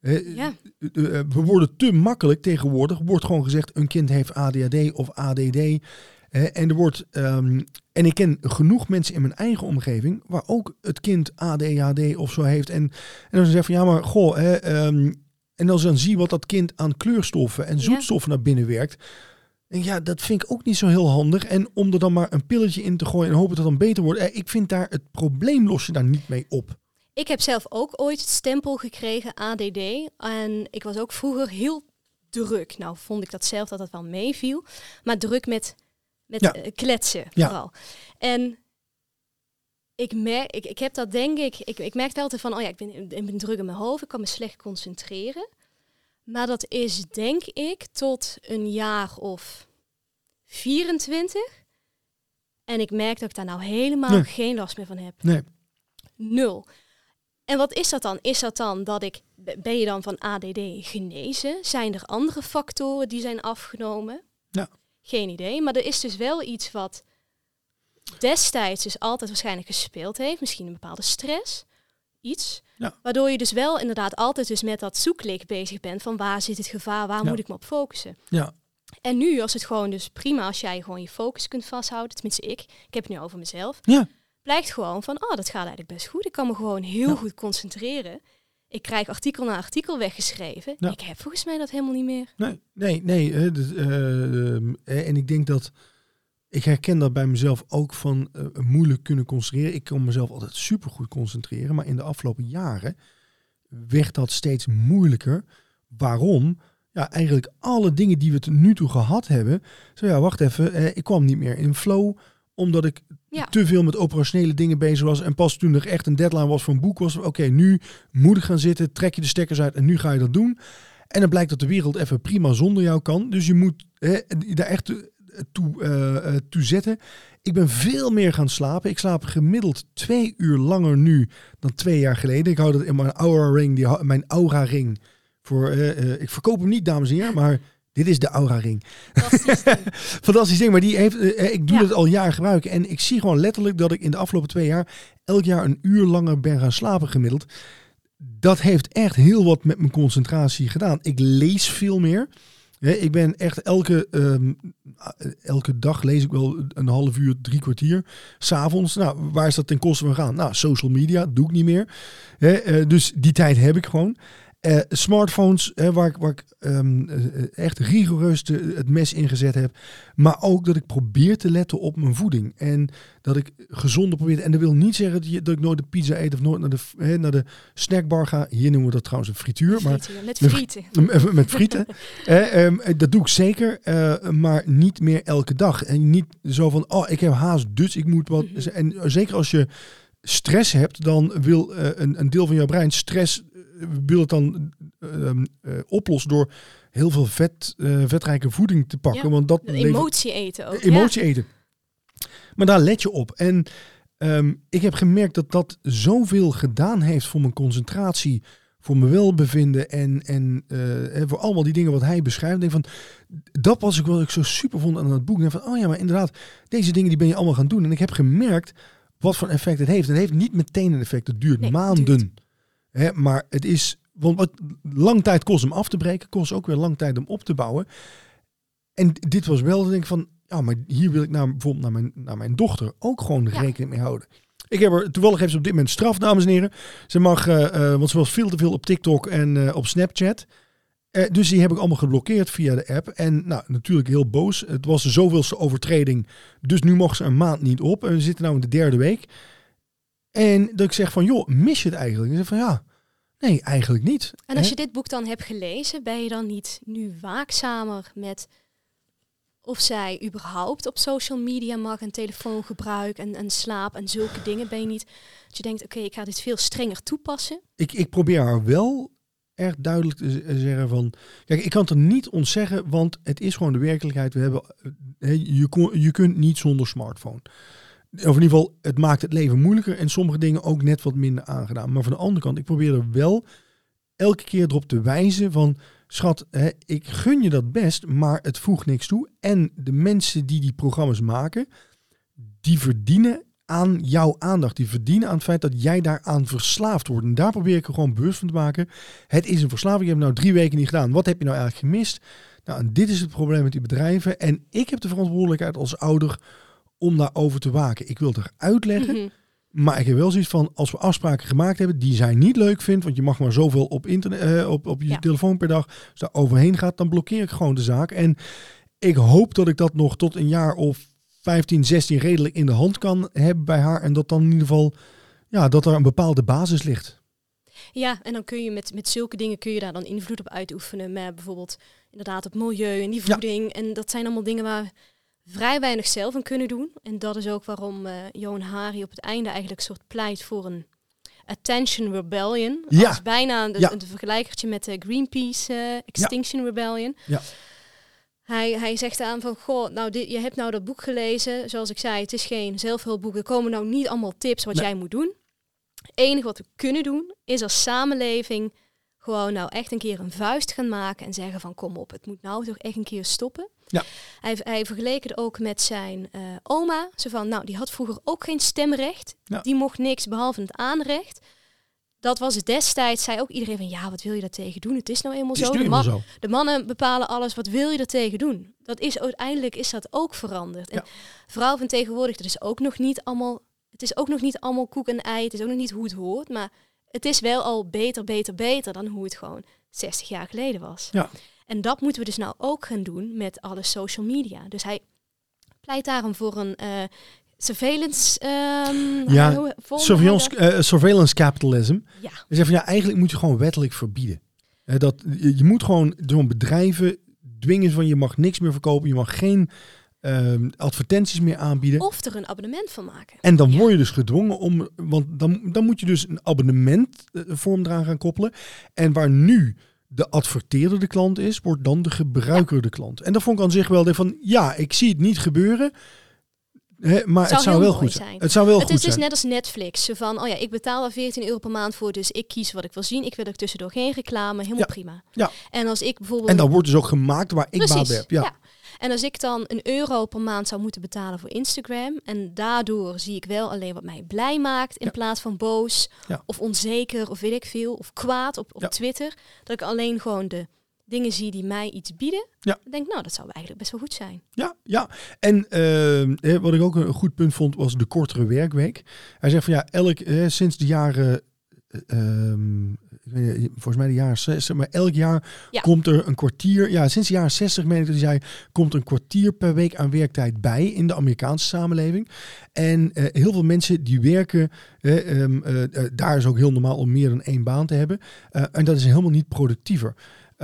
eh, Ja. we worden te makkelijk tegenwoordig. Wordt gewoon gezegd: een kind heeft ADHD of ADD. en er wordt. ehm, en ik ken genoeg mensen in mijn eigen omgeving. waar ook het kind ADHD of zo heeft. En, en dan zeggen van ja, maar goh. hè, ehm, en als je dan zie wat dat kind aan kleurstoffen en Ja. zoetstoffen naar binnen werkt. En ja, dat vind ik ook niet zo heel handig. En om er dan maar een pilletje in te gooien en hopen dat het dan beter wordt. eh, Ik vind daar het probleem los je daar niet mee op. Ik heb zelf ook ooit het stempel gekregen, ADD. En ik was ook vroeger heel druk. Nou, vond ik dat zelf dat dat wel meeviel. Maar druk met, met Ja. eh, kletsen Ja. vooral. En ik, merk, ik, ik heb dat denk ik... Ik, ik merkte altijd van, oh ja, ik ben, ik ben druk in mijn hoofd. Ik kan me slecht concentreren. Maar dat is denk ik tot een jaar of 24. En ik merk dat ik daar nou helemaal Nee. geen last meer van heb. Nee. Nul. En wat is dat dan? Is dat dan dat ik, ben je dan van ADD genezen? Zijn er andere factoren die zijn afgenomen? Ja. Geen idee. Maar er is dus wel iets wat destijds dus altijd waarschijnlijk gespeeld heeft. Misschien een bepaalde stress. Iets. Ja. Waardoor je dus wel inderdaad altijd dus met dat zoeklik bezig bent. Van waar zit het gevaar? Waar Ja. moet ik me op focussen? Ja, En nu als het gewoon dus prima als jij gewoon je focus kunt vasthouden. Tenminste ik. Ik heb het nu over mezelf ja, blijkt gewoon van, oh, dat gaat eigenlijk best goed. Ik kan me gewoon heel Ja. goed concentreren. Ik krijg artikel na artikel weggeschreven. Ik heb volgens mij dat helemaal niet meer. nee, nee, nee. dat, eh, ehm, eh, en ik denk dat ik herken dat bij mezelf ook van eh, moeilijk kunnen concentreren. Ik kon mezelf altijd supergoed concentreren, maar in de afgelopen jaren werd dat steeds moeilijker. Waarom? Ja, eigenlijk alle dingen die we tot nu toe gehad hebben. Zo ja, wacht even, eh, ik kwam niet meer in flow omdat ik Ja. te veel met operationele dingen bezig was. En pas toen er echt een deadline was voor een boek, was oké, nu moet ik gaan zitten, trek je de stekkers uit en nu ga je dat doen. En dan blijkt dat de wereld even prima zonder jou kan. Dus je moet hè, daar echt toe, eh, eh, toe zetten. Ik ben veel meer gaan slapen. Ik slaap gemiddeld twee uur langer nu dan twee jaar geleden. Ik hou dat in mijn Aura Ring, die, mijn Aura Ring. Voor, eh, ik verkoop hem niet, dames en heren, maar dit is de Aura Ring. Fantastisch. ding. (laughs) Fantastisch ding, maar die heeft, ik doe Ja. dat al jaren gebruiken. En ik zie gewoon letterlijk dat ik in de afgelopen twee jaar elk jaar een uur langer ben gaan slapen gemiddeld. Dat heeft echt heel wat met mijn concentratie gedaan. Ik lees veel meer. Ik ben echt elke, ehm, elke dag lees ik wel een half uur, drie kwartier. S'avonds, nou, waar is dat ten koste van gaan? Nou, social media, doe ik niet meer. Eh, dus die tijd heb ik gewoon. Eh, smartphones, hè, waar ik, waar ik ehm, eh, echt rigoureus de- het mes ingezet heb. Maar ook dat ik probeer te letten op mijn voeding. En dat ik gezonder probeer. En dat wil niet zeggen dat, je, dat ik nooit de pizza eet of nooit naar de, hè, naar de snackbar ga. Hier noemen we dat trouwens een frituur. Maar Frieten, met frieten. (laughs) Met frieten. (laughs) Eh, ehm, dat doe ik zeker, eh, maar niet meer elke dag. En niet zo van, oh, ik heb haast, dus ik moet wat. Mhm. En zeker als je stress hebt, dan wil een, een deel van jouw brein stress wil het dan ehm, eh, oplossen door heel veel vet, eh, vetrijke voeding te pakken. Ja, Want dat emotie eten ook. emotie eten. Maar daar let je op. En ehm, ik heb gemerkt dat dat zoveel gedaan heeft voor mijn concentratie, voor mijn welbevinden en, en eh, en voor allemaal die dingen wat hij beschrijft. Ik Denk van, dat was ik wat ik zo super vond aan het boek. Denk van, oh ja, maar inderdaad, deze dingen die ben je allemaal gaan doen. En ik heb gemerkt wat voor effect het heeft. En het heeft niet meteen een effect. Het duurt Nee, het maanden. duurt. Hè, maar het is, want wat lang tijd kost om af te breken, kost ook weer lang tijd om op te bouwen. En dit was wel, denk ik van, ja, maar hier wil ik naar, bijvoorbeeld naar mijn, naar mijn dochter ook gewoon Ja. rekening mee houden. Ik heb er, toevallig heeft ze op dit moment straf, dames en heren. Ze mag, eh, eh, want ze was veel te veel op TikTok en eh, op Snapchat. Dus die heb ik allemaal geblokkeerd via de app. En nou, natuurlijk heel boos. Het was de zoveelste overtreding. Dus nu mocht ze een maand niet op. En we zitten nu in de derde week. En dat ik zeg van, joh, mis je het eigenlijk? Ik zeg van, ja, nee, eigenlijk niet. En als Hè? je dit boek dan hebt gelezen, ben je dan niet nu waakzamer met of zij überhaupt op social media mag en telefoongebruik en, en slaap en zulke dingen? Ben je niet dat je denkt, oké, ik ga dit veel strenger toepassen? ik, ik probeer haar wel echt duidelijk te z- zeggen van... Kijk, ik kan het er niet ontzeggen, want het is gewoon de werkelijkheid. We hebben, eh, je, je kunt niet zonder smartphone. Of in ieder geval, het maakt het leven moeilijker en sommige dingen ook net wat minder aangedaan. Maar van de andere kant, ik probeer er wel elke keer erop te wijzen van... Schat, hè, ik gun je dat best, maar het voegt niks toe. En de mensen die die programma's maken, die verdienen aan jouw aandacht. Die verdienen aan het feit dat jij daaraan verslaafd wordt. En daar probeer ik er gewoon bewust van te maken. Het is een verslaving. Je hebt nou drie weken niet gedaan. Wat heb je nou eigenlijk gemist? Nou, en dit is het probleem met die bedrijven. En ik heb de verantwoordelijkheid als ouder om daarover te waken. Ik wil het eruit leggen. Mhm. Maar ik heb wel zoiets van, als we afspraken gemaakt hebben die zij niet leuk vindt, want je mag maar zoveel op, internet, eh, op, op je Ja. telefoon per dag, als daar overheen gaat, dan blokkeer ik gewoon de zaak. En ik hoop dat ik dat nog tot een jaar of 15, 16 redelijk in de hand kan hebben bij haar. En dat dan in ieder geval, ja, dat er een bepaalde basis ligt. Ja, en dan kun je met, met zulke dingen kun je daar dan invloed op uitoefenen. Met bijvoorbeeld inderdaad het milieu en die Ja. voeding. En dat zijn allemaal dingen waar vrij weinig zelf aan kunnen doen. En dat is ook waarom eh Johan Hari op het einde eigenlijk soort pleit voor een Attention Rebellion. Ja. Bijna een, Ja. een vergelijkertje met de Greenpeace eh, Extinction Rebellion. Ja. Hij, hij zegt aan van, goh, nou, dit, je hebt nou dat boek gelezen. Zoals ik zei, het is geen zelfhulpboek. Er komen nou niet allemaal tips wat Nee. jij moet doen. Het enige wat we kunnen doen, is als samenleving gewoon nou echt een keer een vuist gaan maken en zeggen van, kom op, het moet nou toch echt een keer stoppen. Ja. Hij, hij vergeleek het ook met zijn eh, oma. Zo van, nou, die had vroeger ook geen stemrecht. Ja. Die mocht niks behalve het aanrecht. Dat was destijds, zei ook iedereen van, ja, wat wil je daar tegen doen? Het is nou eenmaal is zo. nu De, eenmaal man- zo. de mannen bepalen alles. Wat wil je er tegen doen? Dat is uiteindelijk is dat ook veranderd. En vooral van tegenwoordig, dat is ook nog niet allemaal. Het is ook nog niet allemaal koek en ei. Het is ook nog niet hoe het hoort. Maar het is wel al beter, beter, beter dan hoe het gewoon 60 jaar geleden was. Ja. En dat moeten we dus nou ook gaan doen met alle social media. Dus hij pleit daarom voor een eh, surveillance. ehm, Ja, Surveillance, eh, surveillance capitalism. Ja. Hij zegt van ja, eigenlijk moet je gewoon wettelijk verbieden. Eh, dat, je, moet gewoon door bedrijven dwingen van je mag niks meer verkopen, je mag geen ehm, advertenties meer aanbieden. Of er een abonnement van maken. En dan word je dus gedwongen om, want dan, dan moet je dus een abonnementvorm eraan gaan koppelen. En waar nu de adverteerder de klant is, wordt dan de gebruiker de klant. En dat vond ik aan zich wel van, ja, ik zie het niet gebeuren, maar zou het zou wel goed zijn. zijn. Het zou wel Het goed is dus zijn. net als Netflix. Zo van, oh ja, ik betaal daar 14 euro per maand voor, dus ik kies wat ik wil zien. Ik wil er tussendoor geen reclame, helemaal Ja. prima. Ja. En als ik bijvoorbeeld... En dan wordt dus ook gemaakt waar ik Precies, heb. Ja. En als ik dan een euro per maand zou moeten betalen voor Instagram, en daardoor zie ik wel alleen wat mij blij maakt, in Ja. plaats van boos Ja. of onzeker of weet ik veel, of kwaad op, op Ja. Twitter, dat ik alleen gewoon de dingen zie die mij iets bieden, Ja. dan denk ik, nou, dat zou eigenlijk best wel goed zijn. Ja, ja. En ehm, wat ik ook een goed punt vond, was de kortere werkweek. Hij zegt van ja, elk, eh, sinds de jaren eh, ehm, ik weet volgens mij de jaren 60, maar elk jaar Ja. komt er een kwartier, ja, sinds de jaren 60 meen ik dat komt een kwartier per week aan werktijd bij in de Amerikaanse samenleving. En eh, heel veel mensen die werken, eh, ehm, eh, eh, daar is ook heel normaal om meer dan één baan te hebben. En dat is helemaal niet productiever.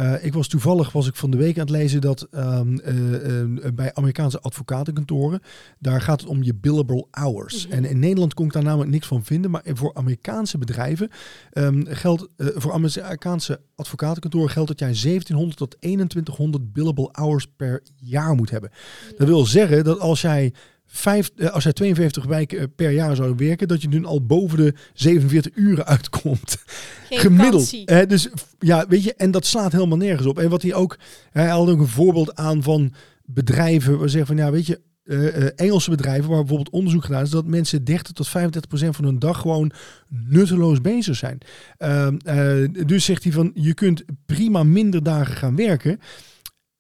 Eh, ik was toevallig, was ik van de week aan het lezen dat ehm, eh, eh, bij Amerikaanse advocatenkantoren, daar gaat het om je billable hours. Mhm. En in Nederland kon ik daar namelijk niks van vinden, maar voor Amerikaanse bedrijven ehm, geldt, voor Amerikaanse advocatenkantoren geldt dat jij 1700 tot 2100 billable hours per jaar moet hebben. Dat wil zeggen dat als jij Vijf, eh, als jij 52 weken eh, per jaar zou werken, dat je nu al boven de 47 uren uitkomt Geen gemiddeld. Hè, dus ja, weet je, en dat slaat helemaal nergens op. En wat hij ook, hij haalde ook een voorbeeld aan van bedrijven waar ze zeggen van ja, weet je, eh, Engelse bedrijven waar bijvoorbeeld onderzoek gedaan is dat mensen 30 tot 35 procent van hun dag gewoon nutteloos bezig zijn. Ehm, eh, dus zegt hij van je kunt prima minder dagen gaan werken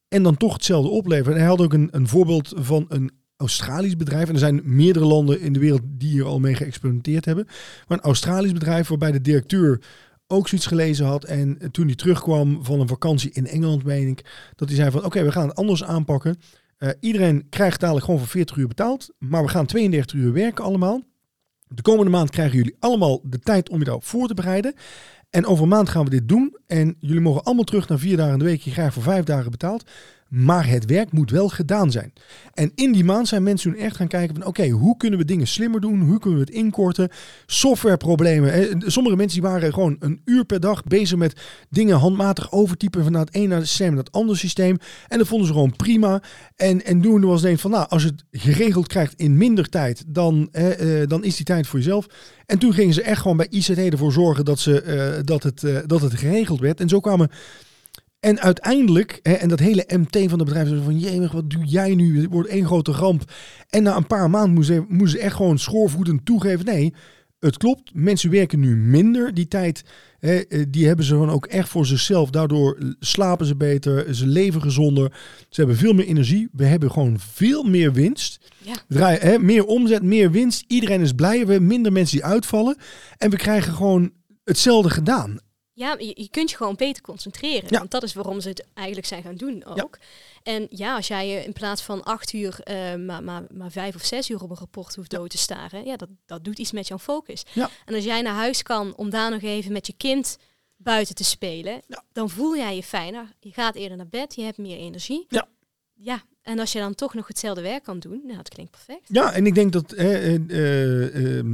en dan toch hetzelfde opleveren. En hij had ook een, een voorbeeld van een Australisch bedrijf. En er zijn meerdere landen in de wereld die hier al mee geëxperimenteerd hebben. Maar een Australisch bedrijf waarbij de directeur ook zoiets gelezen had. En toen hij terugkwam van een vakantie in Engeland, meen ik, dat hij zei van oké, we gaan het anders aanpakken. Eh, iedereen krijgt dadelijk gewoon voor 40 uur betaald. Maar we gaan 32 uur werken allemaal. De komende maand krijgen jullie allemaal de tijd om je daarop voor te bereiden. En over een maand gaan we dit doen. En jullie mogen allemaal terug naar vier dagen in de week. Je krijgt voor vijf dagen betaald. Maar het werk moet wel gedaan zijn. En in die maand zijn mensen toen echt gaan kijken van oké, hoe kunnen we dingen slimmer doen? Hoe kunnen we het inkorten? Softwareproblemen. hè. Sommige mensen die waren gewoon een uur per dag bezig met dingen handmatig overtypen van het ene naar het systeem naar het andere systeem. En dat vonden ze gewoon prima. En, en doen was denk van nou, als je het geregeld krijgt in minder tijd, dan, eh, eh, dan is die tijd voor jezelf. En toen gingen ze echt gewoon bij ICT ervoor zorgen dat, ze, eh, dat, het, eh, dat het geregeld werd. En zo kwamen en uiteindelijk, hè, en dat hele MT van de bedrijf zei van, jemig, wat doe jij nu? Het wordt één grote ramp. En na een paar maanden moesten ze, moesten ze echt gewoon schoorvoetend toegeven, nee, het klopt, mensen werken nu minder. Die tijd, hè, eh, die hebben ze gewoon ook echt voor zichzelf. Daardoor slapen ze beter, ze leven gezonder, ze hebben veel meer energie. We hebben gewoon veel meer winst. Ja. Hè, meer omzet, meer winst. Iedereen is blij, we hebben minder mensen die uitvallen. En we krijgen gewoon hetzelfde gedaan. Ja, je, je kunt je gewoon beter concentreren. Ja. Want dat is waarom ze het eigenlijk zijn gaan doen ook. En ja, als jij je in plaats van acht uur eh, maar, maar, maar vijf of zes uur op een rapport hoeft dood te staren, ja, dat, dat doet iets met jouw focus. Ja. En als jij naar huis kan om daar nog even met je kind buiten te spelen, Ja. dan voel jij je fijner. Je gaat eerder naar bed, je hebt meer energie. Ja. En als je dan toch nog hetzelfde werk kan doen, nou, dat klinkt perfect. Ja, en ik denk dat hè, eh, eh, eh,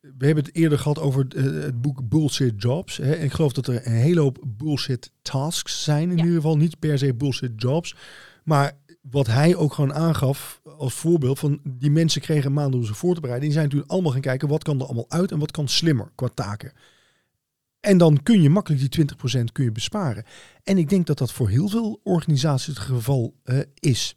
we hebben het eerder gehad over het, eh, het boek Bullshit Jobs. Hè. En ik geloof dat er een hele hoop bullshit tasks zijn in Ja. ieder geval, niet per se bullshit jobs, maar wat hij ook gewoon aangaf als voorbeeld van die mensen kregen een maand om zich voor te bereiden. Die zijn toen allemaal gaan kijken wat kan er allemaal uit en wat kan slimmer qua taken. En dan kun je makkelijk die 20% kun je besparen. En ik denk dat dat voor heel veel organisaties het geval eh, is.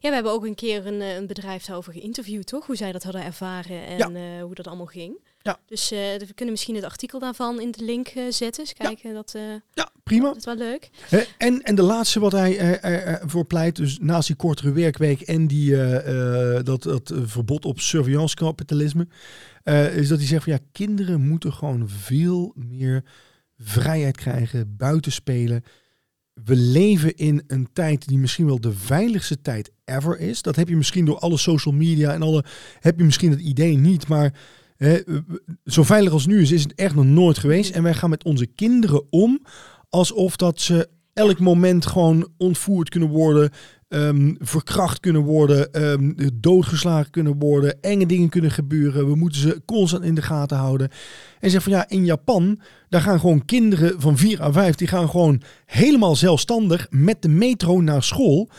Ja, we hebben ook een keer een, eh, een bedrijf daarover geïnterviewd, toch? Hoe zij dat hadden ervaren en Ja. eh, hoe dat allemaal ging. Ja. Dus eh, we kunnen misschien het artikel daarvan in de link zetten. Dus kijken, dat, eh, Ja, prima. dat is wel leuk. En, en de laatste wat hij eh, er- er voor pleit, dus naast die kortere werkweek en die, dat, dat verbod op surveillance kapitalisme, eh, is dat hij zegt van ja, kinderen moeten gewoon veel meer vrijheid krijgen, buiten spelen. We leven in een tijd die misschien wel de veiligste tijd ever is. Dat heb je misschien door alle social media en alle, heb je misschien het idee niet, maar zo veilig als nu is, is het echt nog nooit geweest. En wij gaan met onze kinderen om alsof dat ze elk moment gewoon ontvoerd kunnen worden, ehm, verkracht kunnen worden, ehm, doodgeslagen kunnen worden, enge dingen kunnen gebeuren. We moeten ze constant in de gaten houden. En zeg van ja, in Japan, daar gaan gewoon kinderen van 4 à 5, die gaan gewoon helemaal zelfstandig met de metro naar school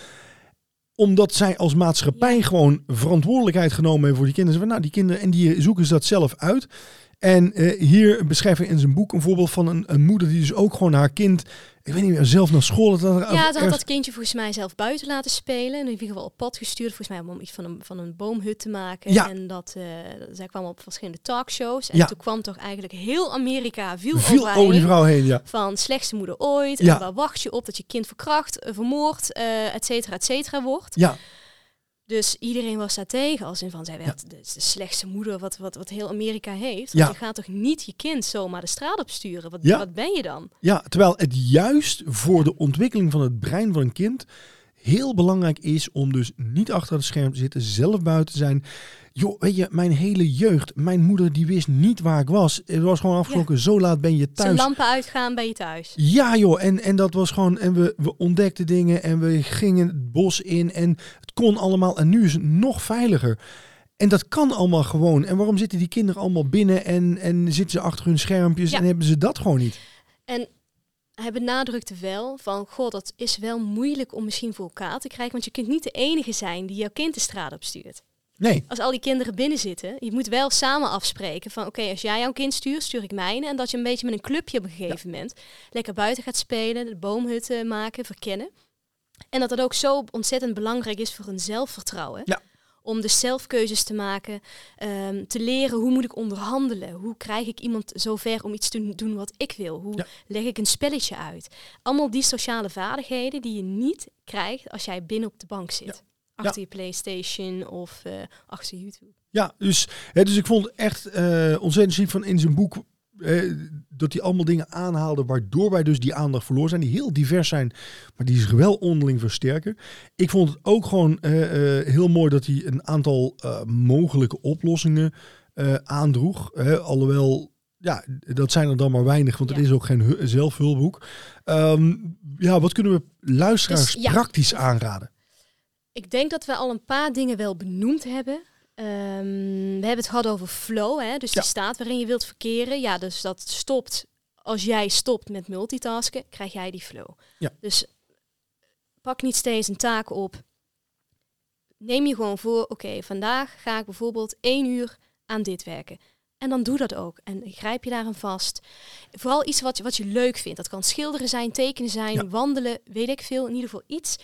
omdat zij als maatschappij gewoon verantwoordelijkheid genomen hebben voor die kinderen. Ze van, nou, die kinderen, en die zoeken ze dat zelf uit. En eh, hier beschrijft hij in zijn boek een voorbeeld van een, een moeder die dus ook gewoon haar kind, ik weet niet meer, zelf naar school. Dat, dat, Ja, ze had dat kindje volgens mij zelf buiten laten spelen. En in ieder geval op pad gestuurd. Volgens mij om iets van een, van een boomhut te maken. Ja. En dat, eh, zij kwam op verschillende talkshows. En Ja. toen kwam toch eigenlijk heel Amerika viel, viel over, over die vrouw heen, ja. Van slechtste moeder ooit. En waar wacht je op dat je kind verkracht, eh, vermoord, eh et cetera, et cetera wordt. Ja, Dus iedereen was daar tegen, als in van zij werd de, de slechtste moeder wat, wat, wat heel Amerika heeft. Ja. Want je gaat toch niet je kind zomaar de straat op sturen? Wat, Ja. wat ben je dan? Ja, terwijl het juist voor de ontwikkeling van het brein van een kind heel belangrijk is om dus niet achter het scherm te zitten, zelf buiten te zijn. Joh, weet je, mijn hele jeugd, mijn moeder die wist niet waar ik was. Het was gewoon afgesproken, zo laat ben je Zijn thuis. lampen uitgaan, ben je thuis. Ja joh, en, en dat was gewoon, en we, we ontdekten dingen en we gingen het bos in en het kon allemaal. En nu is het nog veiliger. En dat kan allemaal gewoon. En waarom zitten die kinderen allemaal binnen en, en zitten ze achter hun schermpjes Ja. en hebben ze dat gewoon niet? En hij benadrukte wel van, goh, dat is wel moeilijk om misschien voor elkaar te krijgen. Want je kunt niet de enige zijn die jouw kind de straat op stuurt. Nee, Als al die kinderen binnen zitten, je moet wel samen afspreken van, oké, als jij jouw kind stuurt, stuur ik mijne. En dat je een beetje met een clubje op een gegeven moment lekker buiten gaat spelen, de boomhutten maken, verkennen. En dat dat ook zo ontzettend belangrijk is voor hun zelfvertrouwen. Ja. Om dus zelf keuzes te maken, ehm, te leren hoe moet ik onderhandelen, hoe krijg ik iemand zover om iets te doen wat ik wil, hoe Ja. leg ik een spelletje uit. Allemaal die sociale vaardigheden die je niet krijgt als jij binnen op de bank zit. Achter je PlayStation of eh, achter YouTube. Ja, dus, hè, dus ik vond echt eh, ontzettend ziek van in zijn boek eh, dat hij allemaal dingen aanhaalde waardoor wij dus die aandacht verloren zijn, die heel divers zijn, maar die zich wel onderling versterken. Ik vond het ook gewoon eh, eh, heel mooi dat hij een aantal mogelijke oplossingen aandroeg. Alhoewel, ja, dat zijn er dan maar weinig, want Ja. het is ook geen hu- zelfhulpboek. Ehm, ja, wat kunnen we luisteraars Dus, ja. praktisch aanraden? Ik denk dat we al een paar dingen wel benoemd hebben. Ehm, we hebben het gehad over flow, hè? dus Ja. de staat waarin je wilt verkeren. Ja, dus dat stopt. Als jij stopt met multitasken, krijg jij die flow. Ja. Dus pak niet steeds een taak op. Neem je gewoon voor, oké, vandaag ga ik bijvoorbeeld één uur aan dit werken. En dan doe dat ook. En grijp je daaraan vast. Vooral iets wat, je- wat je leuk vindt. Dat kan schilderen zijn, tekenen zijn, Ja. wandelen, weet ik veel. In ieder geval iets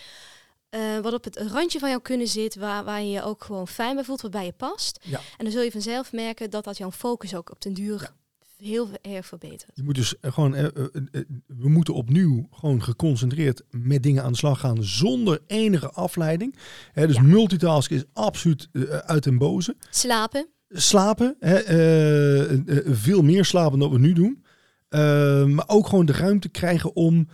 eh, wat op het randje van jou kunnen zit, waar, waar je je ook gewoon fijn bij voelt, wat bij je past. Ja. En dan zul je vanzelf merken dat dat jouw focus ook op den duur heel erg verbetert. Je moet dus eh, gewoon, eh, we moeten opnieuw gewoon geconcentreerd met dingen aan de slag gaan zonder enige afleiding. Hè, dus Ja. multitasken is absoluut uit den boze. Slapen, Slapen, hè, veel meer slapen dan we nu doen. Maar ook gewoon de ruimte krijgen om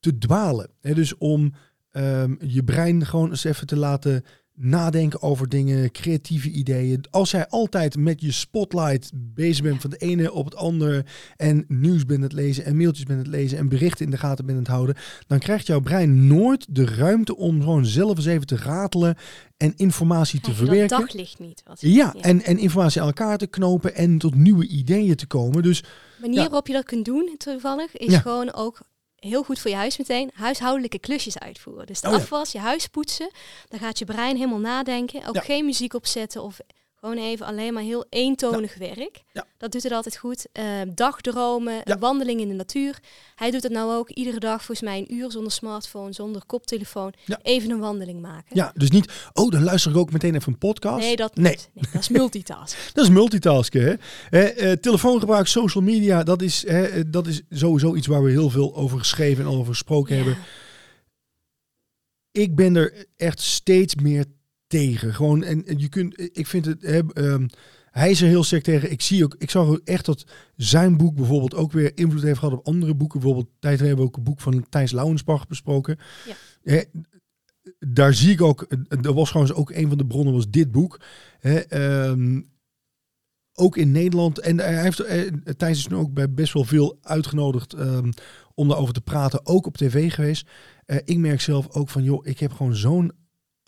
te dwalen. Hè, dus om ehm, je brein gewoon eens even te laten nadenken over dingen, creatieve ideeën. Als jij altijd met je spotlight bezig bent van de ene op het andere en nieuws bent het lezen en mailtjes bent het lezen en berichten in de gaten bent het houden, dan krijgt jouw brein nooit de ruimte om gewoon zelf eens even te ratelen en informatie te dat verwerken. daglicht niet. Wat, Ja, En, en informatie aan elkaar te knopen en tot nieuwe ideeën te komen. Dus De manier Ja. waarop je dat kunt doen, toevallig, is Ja. gewoon ook heel goed voor je huis meteen huishoudelijke klusjes uitvoeren. Dus de Oh ja. afwas, je huis poetsen, dan gaat je brein helemaal nadenken. Ook Ja. geen muziek opzetten of gewoon even alleen maar heel eentonig werk. Ja. Dat doet het altijd goed. Eh, dagdromen, Ja. wandeling in de natuur. Hij doet het nou ook iedere dag, volgens mij een uur zonder smartphone, zonder koptelefoon. Even een wandeling maken. ja, dus niet, oh, dan luister ik ook meteen even een podcast. Nee, dat Nee. dat is multitask. (laughs) Dat is multitasken. Hè? Hè, eh, telefoongebruik, social media, dat is, hè, eh, dat is sowieso iets waar we heel veel over geschreven en over gesproken hebben. Ik ben er echt steeds meer tegen. Gewoon, en, en je kunt, ik vind het, hè, ehm, hij is er heel sterk tegen. Ik zie ook, ik zag ook echt dat zijn boek bijvoorbeeld ook weer invloed heeft gehad op andere boeken. Bijvoorbeeld, tijd hebben we ook een boek van Thijs Lauwensbach besproken. Ja. Hè, daar zie ik ook, eh, dat was trouwens ook een van de bronnen, was dit boek. Hè, ehm, ook in Nederland. En hij heeft, eh, Thijs is nu ook bij best wel veel uitgenodigd ehm, om daarover te praten. Ook op tv geweest. Eh, ik merk zelf ook van, joh, ik heb gewoon zo'n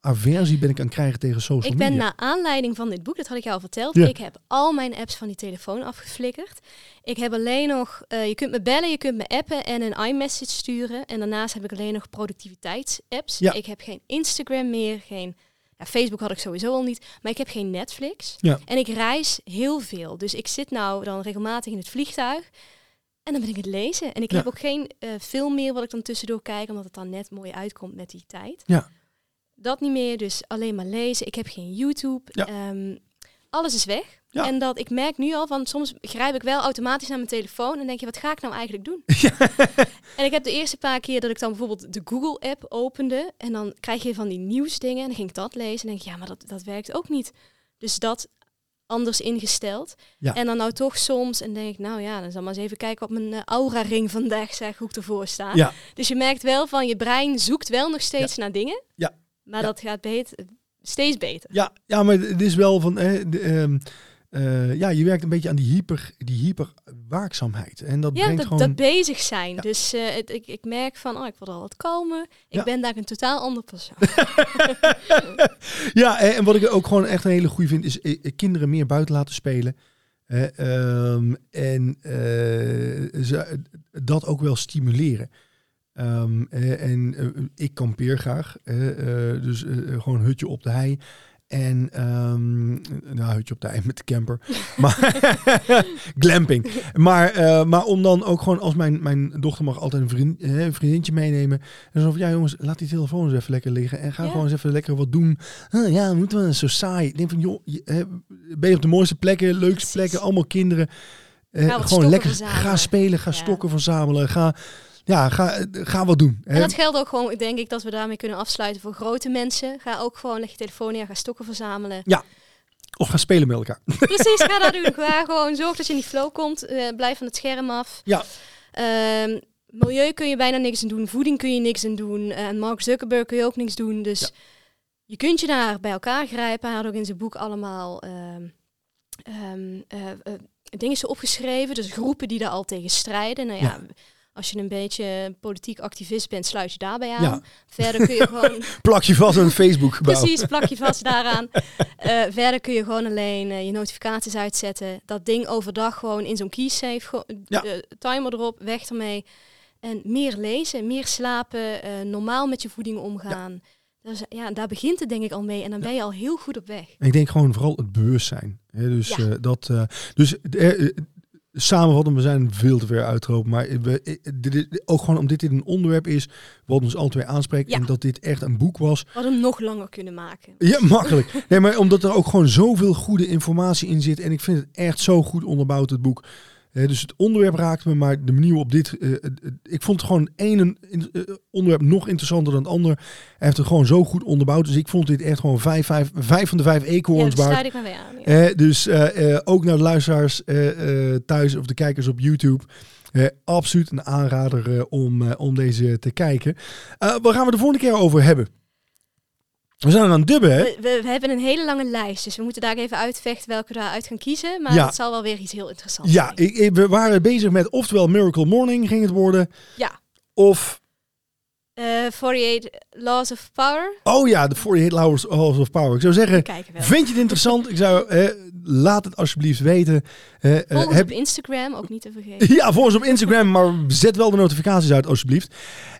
aversie ben ik aan het krijgen tegen social Ik ben media. naar aanleiding van dit boek, dat had ik jou al verteld, Ja. ik heb al mijn apps van die telefoon afgeflikkerd. Ik heb alleen nog, eh, je kunt me bellen, je kunt me appen en een iMessage sturen. En daarnaast heb ik alleen nog productiviteitsapps. Ja. Ik heb geen Instagram meer, geen... Ja, Facebook had ik sowieso al niet, maar ik heb geen Netflix. Ja. En ik reis heel veel. Dus ik zit nou dan regelmatig in het vliegtuig. En dan ben ik het lezen. En ik Ja. heb ook geen eh, film meer wat ik dan tussendoor kijk, omdat het dan net mooi uitkomt met die tijd. Ja. Dat niet meer, dus alleen maar lezen. Ik heb geen YouTube. Ja. Ehm, alles is weg. Ja. En dat ik merk nu al van soms grijp ik wel automatisch naar mijn telefoon en denk je, wat ga ik nou eigenlijk doen? (laughs) En ik heb de eerste paar keer dat ik dan bijvoorbeeld de Google-app opende en dan krijg je van die nieuwsdingen en dan ging ik dat lezen en denk ik, ja, maar dat, dat werkt ook niet. Dus dat anders ingesteld. Ja. En dan nou toch soms en denk ik, nou ja, dan zal maar eens even kijken op mijn eh, aura-ring vandaag zeg hoe ik ervoor sta. Dus je merkt wel van je brein zoekt wel nog steeds naar dingen. Ja. Maar Ja. dat gaat beter, steeds beter. Ja, ja, maar het is wel van. de, ehm, eh, ja, je werkt een beetje aan die hyper, die hyperwaakzaamheid. En dat Ja, brengt dat, gewoon. dat bezig zijn. Ja. Dus eh, het, ik, ik merk van, oh, ik word al wat kalmer. Ik Ja. ben daar een totaal ander persoon. (laughs) Ja, en wat ik ook gewoon echt een hele goede vind, is eh, kinderen meer buiten laten spelen. Hè, ehm, en ze, dat ook wel stimuleren. Ehm, eh, en eh, ik kampeer graag. eh, dus gewoon een hutje op de hei. En um, nou, hutje op de hei met de camper. (laughs) maar (laughs) glamping. Maar, maar om dan ook gewoon, als mijn, mijn dochter mag altijd een, vriend, eh, een vriendinnetje meenemen. En zo van, ja jongens, laat die telefoon eens even lekker liggen. En ga Ja. gewoon eens even lekker wat doen. Huh, ja, moeten we zo saai. Ik denk van, joh, je, ben je op de mooiste plekken, leukste Precies. plekken, allemaal kinderen. Eh, gewoon lekker verzamelen. ga spelen, ga Ja. stokken verzamelen. Ga, ja, ga, ga wat doen. hè. En dat geldt ook gewoon, denk ik, dat we daarmee kunnen afsluiten voor grote mensen. Ga ook gewoon, leg je telefoon neer, ga stokken verzamelen. Of ga spelen met elkaar. (laughs) Precies, ga dat doen. (laughs) Ga gewoon zorg dat je in die flow komt. eh, blijf van het scherm af. Ja. Ehm, milieu kun je bijna niks aan doen. Voeding kun je niks aan doen. eh, En Mark Zuckerberg kun je ook niks doen. Dus Ja. je kunt je daar bij elkaar grijpen. Hij had ook in zijn boek allemaal eh, eh, dingen zo opgeschreven. Dus groepen die daar al tegen strijden. Nou ja, Ja. Als je een beetje politiek activist bent, sluit je daarbij aan. Ja. Verder kun je (laughs) gewoon... Plak je vast aan een Facebook gebouw. Precies, plak je vast daaraan. (laughs) Eh, verder kun je gewoon alleen eh, je notificaties uitzetten. Dat ding overdag gewoon in zo'n keysafe. Ja. timer erop, weg ermee. En meer lezen, meer slapen, eh, normaal met je voeding omgaan. Dus, ja, daar begint het denk ik al mee. En dan ben je al heel goed op weg. Ik denk gewoon vooral het bewustzijn. Hè, dus Ja. dat, dus samenvatten, we zijn veel te ver uitgelopen. Maar we, eh, dit, ook gewoon omdat dit een onderwerp is wat ons alle twee aanspreekt. Ja. En dat dit echt een boek was. We hadden hem nog langer kunnen maken. Ja, makkelijk. Nee, maar omdat er ook gewoon zoveel goede informatie in zit. En ik vind het echt zo goed onderbouwd, het boek. Eh, dus het onderwerp raakte me, maar de manier op dit... eh, ik vond het gewoon één eh, onderwerp nog interessanter dan het ander. Hij heeft het gewoon zo goed onderbouwd. Dus ik vond dit echt gewoon vijf, vijf, vijf van de vijf Ja, eekhoorns daar waard. sluit ik me weer aan. ja. Dus ook naar de luisteraars thuis of de kijkers op YouTube. Absoluut een aanrader om, om deze te kijken. Waar gaan we de volgende keer over hebben? We zijn aan het dubben, hè? We, hebben een hele lange lijst, dus we moeten daar even uitvechten welke we daaruit gaan kiezen. Maar Ja. het zal wel weer iets heel interessants Ja, zijn. ik- we waren bezig met oftewel Miracle Morning ging het worden. Ja. Of, Eh, 48 Laws of Power. oh ja, de 48 Hours Hours of Power. Ik zou zeggen, vind je het interessant? Ik zou, eh, laat het alsjeblieft weten. Eh, eh, Volg ons heb- op Instagram, ook niet te vergeten. (laughs) Ja, volg ons op Instagram, maar zet wel de notificaties uit alsjeblieft.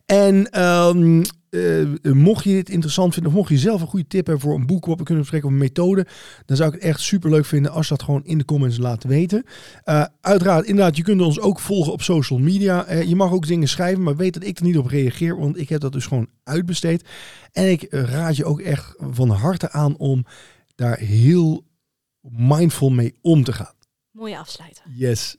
En ehm, eh, mocht je dit interessant vinden, of mocht je zelf een goede tip hebben voor een boek wat we kunnen bespreken of een methode, dan zou ik het echt super leuk vinden als je dat gewoon in de comments laat weten. Eh, uiteraard, inderdaad, je kunt ons ook volgen op social media. Eh, je mag ook dingen schrijven, maar weet dat ik er niet op reageer, want ik heb dat dus gewoon uitbesteed. En ik raad je ook echt van harte aan om daar heel mindful mee om te gaan. Mooie afsluiter. Yes.